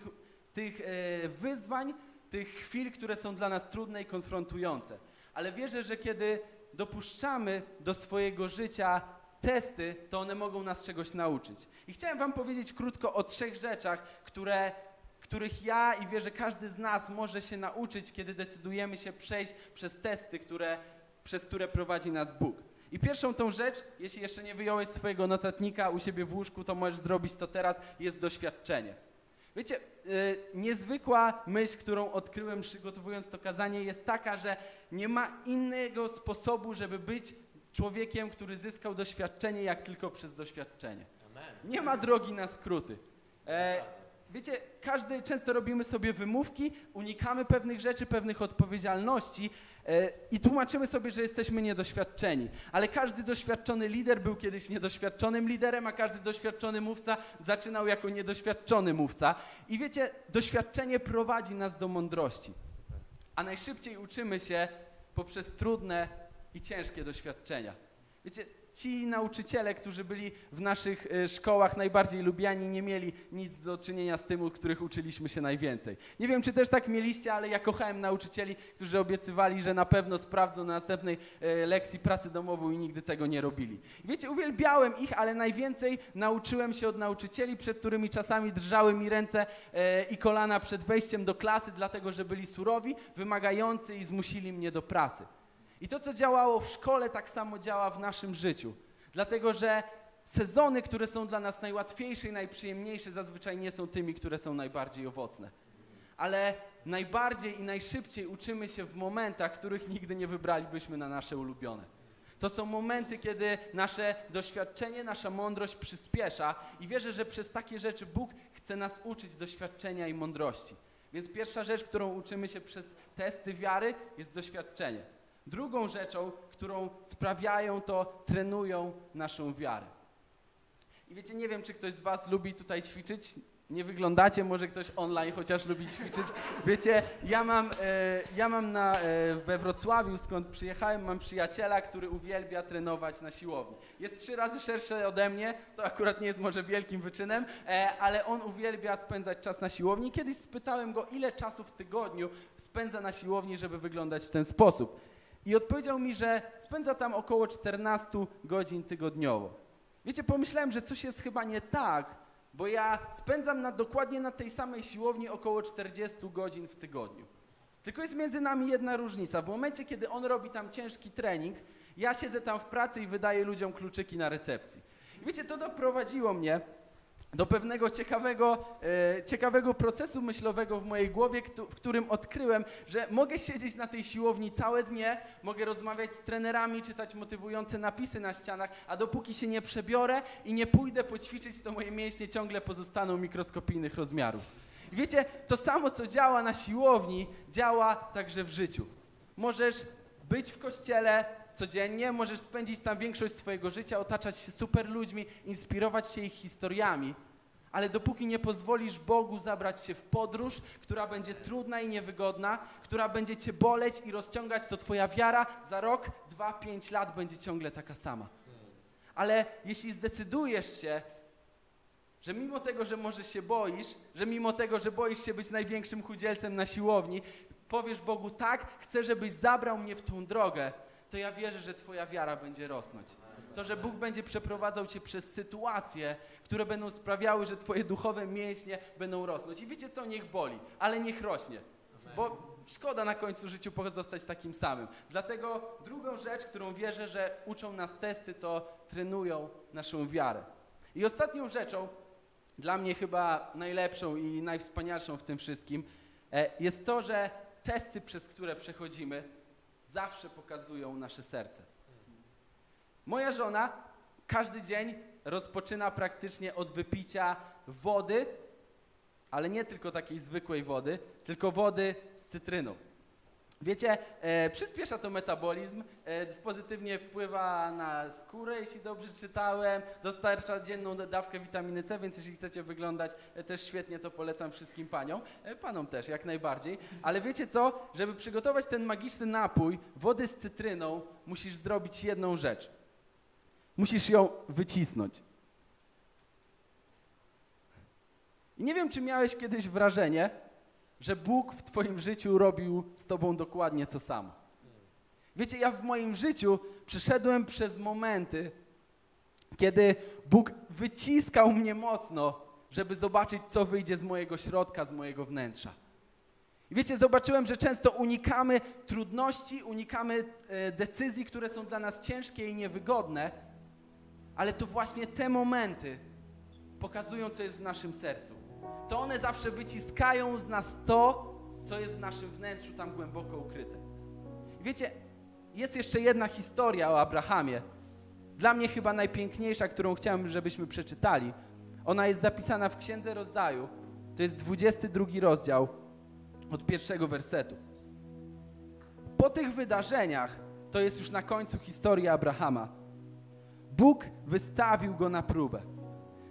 Speaker 2: tych e, wyzwań, tych chwil, które są dla nas trudne i konfrontujące. Ale wierzę, że kiedy dopuszczamy do swojego życia testy, to one mogą nas czegoś nauczyć. I chciałem Wam powiedzieć krótko o trzech rzeczach, które, których ja i wierzę każdy z nas może się nauczyć, kiedy decydujemy się przejść przez testy, które, przez które prowadzi nas Bóg. I pierwszą tą rzecz, jeśli jeszcze nie wyjąłeś swojego notatnika u siebie w łóżku, to możesz zrobić to teraz, jest doświadczenie. Wiecie, y, niezwykła myśl, którą odkryłem przygotowując to kazanie jest taka, że nie ma innego sposobu, żeby być człowiekiem, który zyskał doświadczenie, jak tylko przez doświadczenie. Nie ma drogi na skróty. E, wiecie, każdy, często robimy sobie wymówki, unikamy pewnych rzeczy, pewnych odpowiedzialności e, i tłumaczymy sobie, że jesteśmy niedoświadczeni. Ale każdy doświadczony lider był kiedyś niedoświadczonym liderem, a każdy doświadczony mówca zaczynał jako niedoświadczony mówca. I wiecie, doświadczenie prowadzi nas do mądrości. A najszybciej uczymy się poprzez trudne i ciężkie doświadczenia. Wiecie, ci nauczyciele, którzy byli w naszych e, szkołach najbardziej lubiani, nie mieli nic do czynienia z tym, u których uczyliśmy się najwięcej. Nie wiem, czy też tak mieliście, ale ja kochałem nauczycieli, którzy obiecywali, że na pewno sprawdzą na następnej e, lekcji pracy domową i nigdy tego nie robili. Wiecie, uwielbiałem ich, ale najwięcej nauczyłem się od nauczycieli, przed którymi czasami drżały mi ręce e, i kolana przed wejściem do klasy, dlatego że byli surowi, wymagający i zmusili mnie do pracy. I to, co działało w szkole, tak samo działa w naszym życiu. Dlatego, że sezony, które są dla nas najłatwiejsze i najprzyjemniejsze, zazwyczaj nie są tymi, które są najbardziej owocne. Ale najbardziej i najszybciej uczymy się w momentach, których nigdy nie wybralibyśmy na nasze ulubione. To są momenty, kiedy nasze doświadczenie, nasza mądrość przyspiesza i wierzę, że przez takie rzeczy Bóg chce nas uczyć doświadczenia i mądrości. Więc pierwsza rzecz, którą uczymy się przez testy wiary, jest doświadczenie. Drugą rzeczą, którą sprawiają, to trenują naszą wiarę. I wiecie, nie wiem, czy ktoś z Was lubi tutaj ćwiczyć. Nie wyglądacie, może ktoś online chociaż lubi ćwiczyć. Wiecie, ja mam, e, ja mam na, e, we Wrocławiu, skąd przyjechałem, mam przyjaciela, który uwielbia trenować na siłowni. Jest trzy razy szerszy ode mnie, to akurat nie jest może wielkim wyczynem, e, ale on uwielbia spędzać czas na siłowni. Kiedyś spytałem go, ile czasu w tygodniu spędza na siłowni, żeby wyglądać w ten sposób. I odpowiedział mi, że spędza tam około 14 godzin tygodniowo. Wiecie, pomyślałem, że coś jest chyba nie tak, bo ja spędzam na, dokładnie na tej samej siłowni około 40 godzin w tygodniu. Tylko jest między nami jedna różnica. W momencie, kiedy on robi tam ciężki trening, ja siedzę tam w pracy i wydaję ludziom kluczyki na recepcji. I wiecie, to doprowadziło mnie do pewnego ciekawego, e, ciekawego procesu myślowego w mojej głowie, w którym odkryłem, że mogę siedzieć na tej siłowni całe dnie, mogę rozmawiać z trenerami, czytać motywujące napisy na ścianach, a dopóki się nie przebiorę i nie pójdę poćwiczyć, to moje mięśnie ciągle pozostaną mikroskopijnych rozmiarów. I wiecie, to samo, co działa na siłowni, działa także w życiu. Możesz być w kościele, codziennie, możesz spędzić tam większość swojego życia, otaczać się super ludźmi, inspirować się ich historiami, ale dopóki nie pozwolisz Bogu zabrać się w podróż, która będzie trudna i niewygodna, która będzie cię boleć i rozciągać, to twoja wiara za rok, dwa, pięć lat będzie ciągle taka sama. Ale jeśli zdecydujesz się, że mimo tego, że może się boisz, że mimo tego, że boisz się być największym chudzielcem na siłowni, powiesz Bogu tak, chcę, żebyś zabrał mnie w tą drogę, to ja wierzę, że Twoja wiara będzie rosnąć. To, że Bóg będzie przeprowadzał Cię przez sytuacje, które będą sprawiały, że Twoje duchowe mięśnie będą rosnąć. I wiecie co, niech boli, ale niech rośnie. Bo szkoda na końcu życiu pozostać takim samym. Dlatego drugą rzecz, którą wierzę, że uczą nas testy, to trenują naszą wiarę. I ostatnią rzeczą, dla mnie chyba najlepszą i najwspanialszą w tym wszystkim, e, jest to, że testy, przez które przechodzimy, zawsze pokazują nasze serce. Moja żona każdy dzień rozpoczyna praktycznie od wypicia wody, ale nie tylko takiej zwykłej wody, tylko wody z cytryną. Wiecie, e, przyspiesza to metabolizm, e, pozytywnie wpływa na skórę, jeśli dobrze czytałem, dostarcza dzienną dawkę witaminy C, więc jeśli chcecie wyglądać e, też świetnie, to polecam wszystkim paniom, e, panom też jak najbardziej. Ale wiecie co, żeby przygotować ten magiczny napój, wody z cytryną, musisz zrobić jedną rzecz. Musisz ją wycisnąć. I nie wiem, czy miałeś kiedyś wrażenie, że Bóg w Twoim życiu robił z Tobą dokładnie to samo. Wiecie, ja w moim życiu przeszedłem przez momenty, kiedy Bóg wyciskał mnie mocno, żeby zobaczyć, co wyjdzie z mojego środka, z mojego wnętrza. I wiecie, zobaczyłem, że często unikamy trudności, unikamy e, decyzji, które są dla nas ciężkie i niewygodne, ale to właśnie te momenty pokazują, co jest w naszym sercu to one zawsze wyciskają z nas to, co jest w naszym wnętrzu tam głęboko ukryte. Wiecie, jest jeszcze jedna historia o Abrahamie. Dla mnie chyba najpiękniejsza, którą chciałem, żebyśmy przeczytali. Ona jest zapisana w Księdze Rozdaju to jest 22 rozdział od pierwszego wersetu. Po tych wydarzeniach, to jest już na końcu historii Abrahama, Bóg wystawił go na próbę.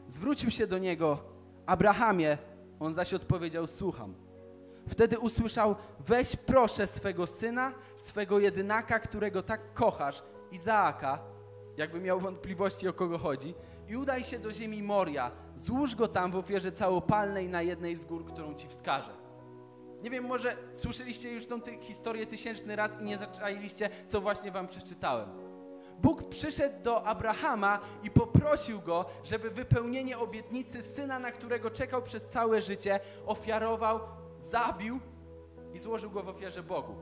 Speaker 2: Zwrócił się do niego, Abrahamie, on zaś odpowiedział, słucham. Wtedy usłyszał, weź proszę swego syna, swego jedynaka, którego tak kochasz, Izaaka, jakby miał wątpliwości o kogo chodzi, i udaj się do ziemi Moria, złóż go tam w ofierze całopalnej na jednej z gór, którą ci wskażę. Nie wiem, może słyszeliście już tą ty historię tysięczny raz i nie zaczailiście, co właśnie wam przeczytałem. Bóg przyszedł do Abrahama i poprosił go, żeby wypełnienie obietnicy syna, na którego czekał przez całe życie, ofiarował, zabił i złożył go w ofierze Bogu.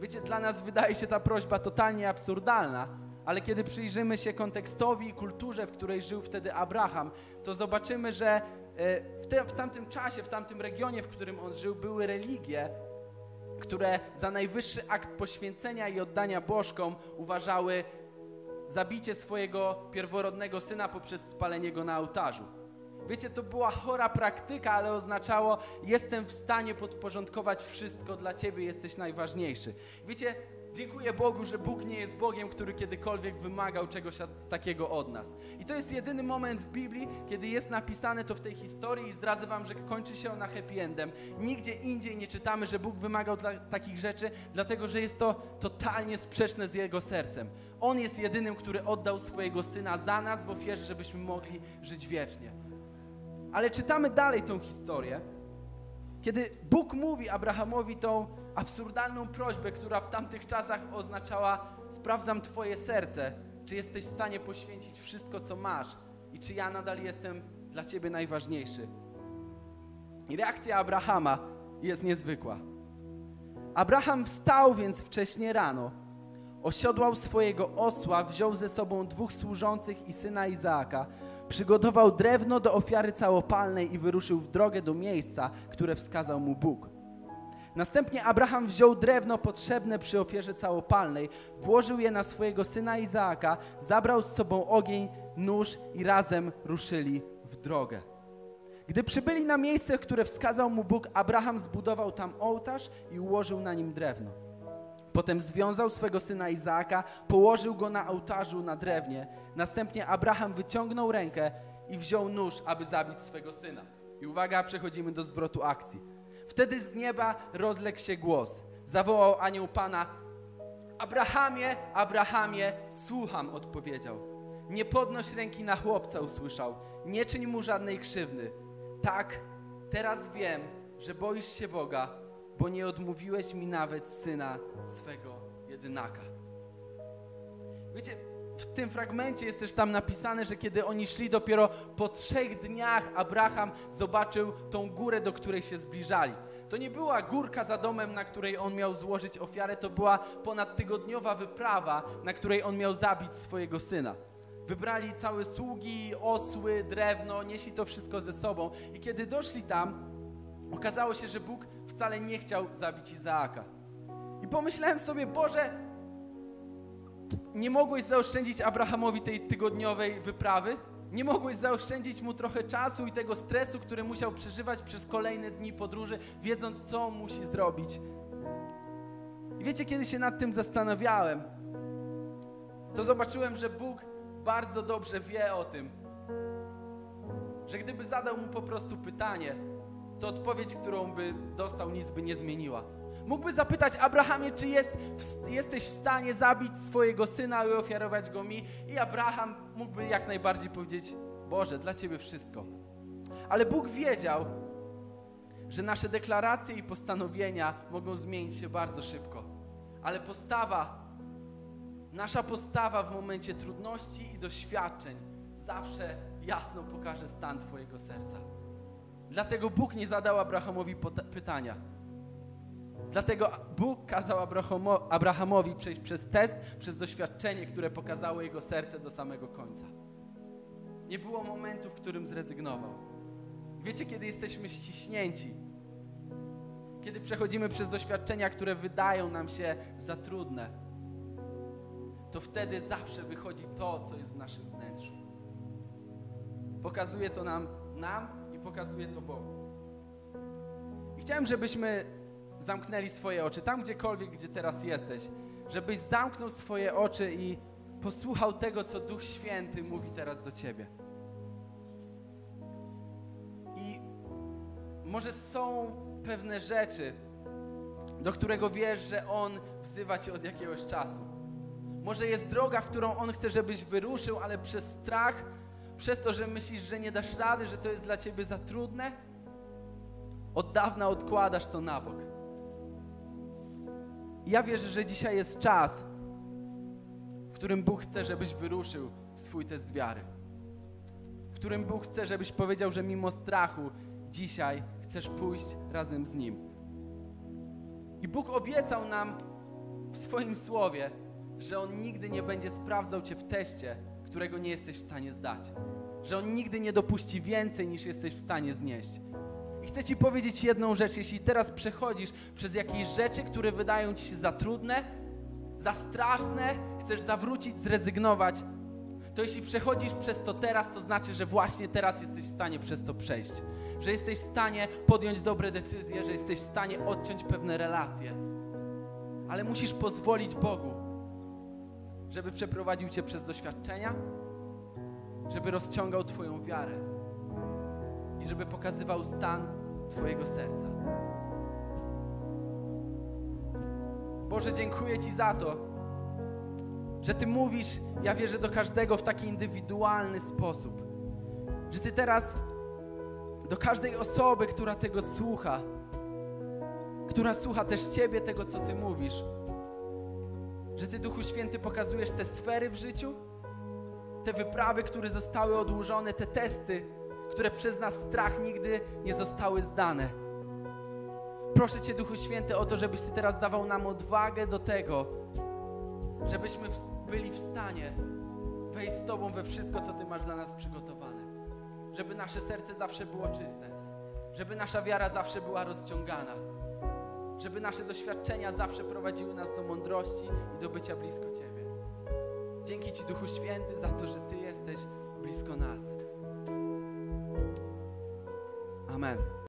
Speaker 2: Wiecie, dla nas wydaje się ta prośba totalnie absurdalna, ale kiedy przyjrzymy się kontekstowi i kulturze, w której żył wtedy Abraham, to zobaczymy, że e, w, te, w tamtym czasie, w tamtym regionie, w którym on żył, były religie, które za najwyższy akt poświęcenia i oddania bożkom uważały zabicie swojego pierworodnego syna poprzez spalenie go na ołtarzu. Wiecie, to była chora praktyka, ale oznaczało, jestem w stanie podporządkować wszystko dla Ciebie, jesteś najważniejszy. Wiecie, dziękuję Bogu, że Bóg nie jest Bogiem, który kiedykolwiek wymagał czegoś takiego od nas. I to jest jedyny moment w Biblii, kiedy jest napisane to w tej historii i zdradzę Wam, że kończy się ona happy endem. Nigdzie indziej nie czytamy, że Bóg wymagał takich rzeczy, dlatego że jest to totalnie sprzeczne z Jego sercem. On jest jedynym, który oddał swojego Syna za nas w ofierze, żebyśmy mogli żyć wiecznie. Ale czytamy dalej tą historię, kiedy Bóg mówi Abrahamowi tą absurdalną prośbę, która w tamtych czasach oznaczała: Sprawdzam Twoje serce, czy jesteś w stanie poświęcić wszystko, co masz i czy ja nadal jestem dla Ciebie najważniejszy. I reakcja Abrahama jest niezwykła. Abraham wstał więc wcześnie rano, osiodłał swojego osła, wziął ze sobą dwóch służących i syna Izaaka przygotował drewno do ofiary całopalnej i wyruszył w drogę do miejsca, które wskazał mu Bóg. Następnie Abraham wziął drewno potrzebne przy ofierze całopalnej, włożył je na swojego syna Izaaka, zabrał z sobą ogień, nóż i razem ruszyli w drogę. Gdy przybyli na miejsce, które wskazał mu Bóg, Abraham zbudował tam ołtarz i ułożył na nim drewno. Potem związał swego syna Izaaka, położył go na ołtarzu na drewnie. Następnie Abraham wyciągnął rękę i wziął nóż, aby zabić swego syna. I uwaga, przechodzimy do zwrotu akcji. Wtedy z nieba rozległ się głos. Zawołał anioł Pana. Abrahamie, Abrahamie, słucham, odpowiedział. Nie podnoś ręki na chłopca, usłyszał. Nie czyń mu żadnej krzywdy. Tak, teraz wiem, że boisz się Boga, bo nie odmówiłeś mi nawet syna swego jedynaka. Wiecie, w tym fragmencie jest też tam napisane, że kiedy oni szli dopiero po trzech dniach, Abraham zobaczył tą górę, do której się zbliżali. To nie była górka za domem, na której on miał złożyć ofiarę, to była ponadtygodniowa wyprawa, na której on miał zabić swojego syna. Wybrali całe sługi, osły, drewno, nieśli to wszystko ze sobą. I kiedy doszli tam, Okazało się, że Bóg wcale nie chciał zabić Izaaka. I pomyślałem sobie, Boże, nie mogłeś zaoszczędzić Abrahamowi tej tygodniowej wyprawy? Nie mogłeś zaoszczędzić mu trochę czasu i tego stresu, który musiał przeżywać przez kolejne dni podróży, wiedząc, co musi zrobić. I wiecie, kiedy się nad tym zastanawiałem, to zobaczyłem, że Bóg bardzo dobrze wie o tym, że gdyby zadał mu po prostu pytanie, to odpowiedź, którą by dostał, nic by nie zmieniła. Mógłby zapytać Abrahamie, czy jest, jesteś w stanie zabić swojego syna i ofiarować go mi? I Abraham mógłby jak najbardziej powiedzieć: Boże, dla Ciebie wszystko. Ale Bóg wiedział, że nasze deklaracje i postanowienia mogą zmienić się bardzo szybko. Ale postawa, nasza postawa w momencie trudności i doświadczeń zawsze jasno pokaże stan Twojego serca. Dlatego Bóg nie zadał Abrahamowi pytania. Dlatego Bóg kazał Abrahamowi przejść przez test, przez doświadczenie, które pokazało jego serce do samego końca. Nie było momentu, w którym zrezygnował. Wiecie, kiedy jesteśmy ściśnięci, kiedy przechodzimy przez doświadczenia, które wydają nam się za trudne, to wtedy zawsze wychodzi to, co jest w naszym wnętrzu. Pokazuje to nam, nam pokazuje to Bogu. Chciałem, żebyśmy zamknęli swoje oczy, tam gdziekolwiek, gdzie teraz jesteś, żebyś zamknął swoje oczy i posłuchał tego, co Duch Święty mówi teraz do ciebie. I może są pewne rzeczy, do którego wiesz, że On wzywa cię od jakiegoś czasu. Może jest droga, w którą On chce, żebyś wyruszył, ale przez strach, przez to, że myślisz, że nie dasz rady, że to jest dla ciebie za trudne, od dawna odkładasz to na bok. Ja wierzę, że dzisiaj jest czas, w którym Bóg chce, żebyś wyruszył w swój test wiary. W którym Bóg chce, żebyś powiedział, że mimo strachu dzisiaj chcesz pójść razem z Nim. I Bóg obiecał nam w swoim słowie, że On nigdy nie będzie sprawdzał Cię w teście, którego nie jesteś w stanie zdać. Że On nigdy nie dopuści więcej, niż jesteś w stanie znieść. I chcę Ci powiedzieć jedną rzecz. Jeśli teraz przechodzisz przez jakieś rzeczy, które wydają Ci się za trudne, za straszne, chcesz zawrócić, zrezygnować, to jeśli przechodzisz przez to teraz, to znaczy, że właśnie teraz jesteś w stanie przez to przejść. Że jesteś w stanie podjąć dobre decyzje, że jesteś w stanie odciąć pewne relacje. Ale musisz pozwolić Bogu, żeby przeprowadził Cię przez doświadczenia, żeby rozciągał Twoją wiarę i żeby pokazywał stan Twojego serca. Boże, dziękuję Ci za to, że Ty mówisz, ja wierzę do każdego w taki indywidualny sposób. Że Ty teraz do każdej osoby, która tego słucha, która słucha też Ciebie, tego, co Ty mówisz, że Ty, Duchu Święty, pokazujesz te sfery w życiu, te wyprawy, które zostały odłożone, te testy, które przez nas strach nigdy nie zostały zdane. Proszę Cię, Duchu Święty, o to, żebyś Ty teraz dawał nam odwagę do tego, żebyśmy byli w stanie wejść z Tobą we wszystko, co Ty masz dla nas przygotowane. Żeby nasze serce zawsze było czyste, żeby nasza wiara zawsze była rozciągana, żeby nasze doświadczenia zawsze prowadziły nas do mądrości i do bycia blisko Ciebie. Dzięki Ci, Duchu Święty, za to, że Ty jesteś blisko nas. Amen.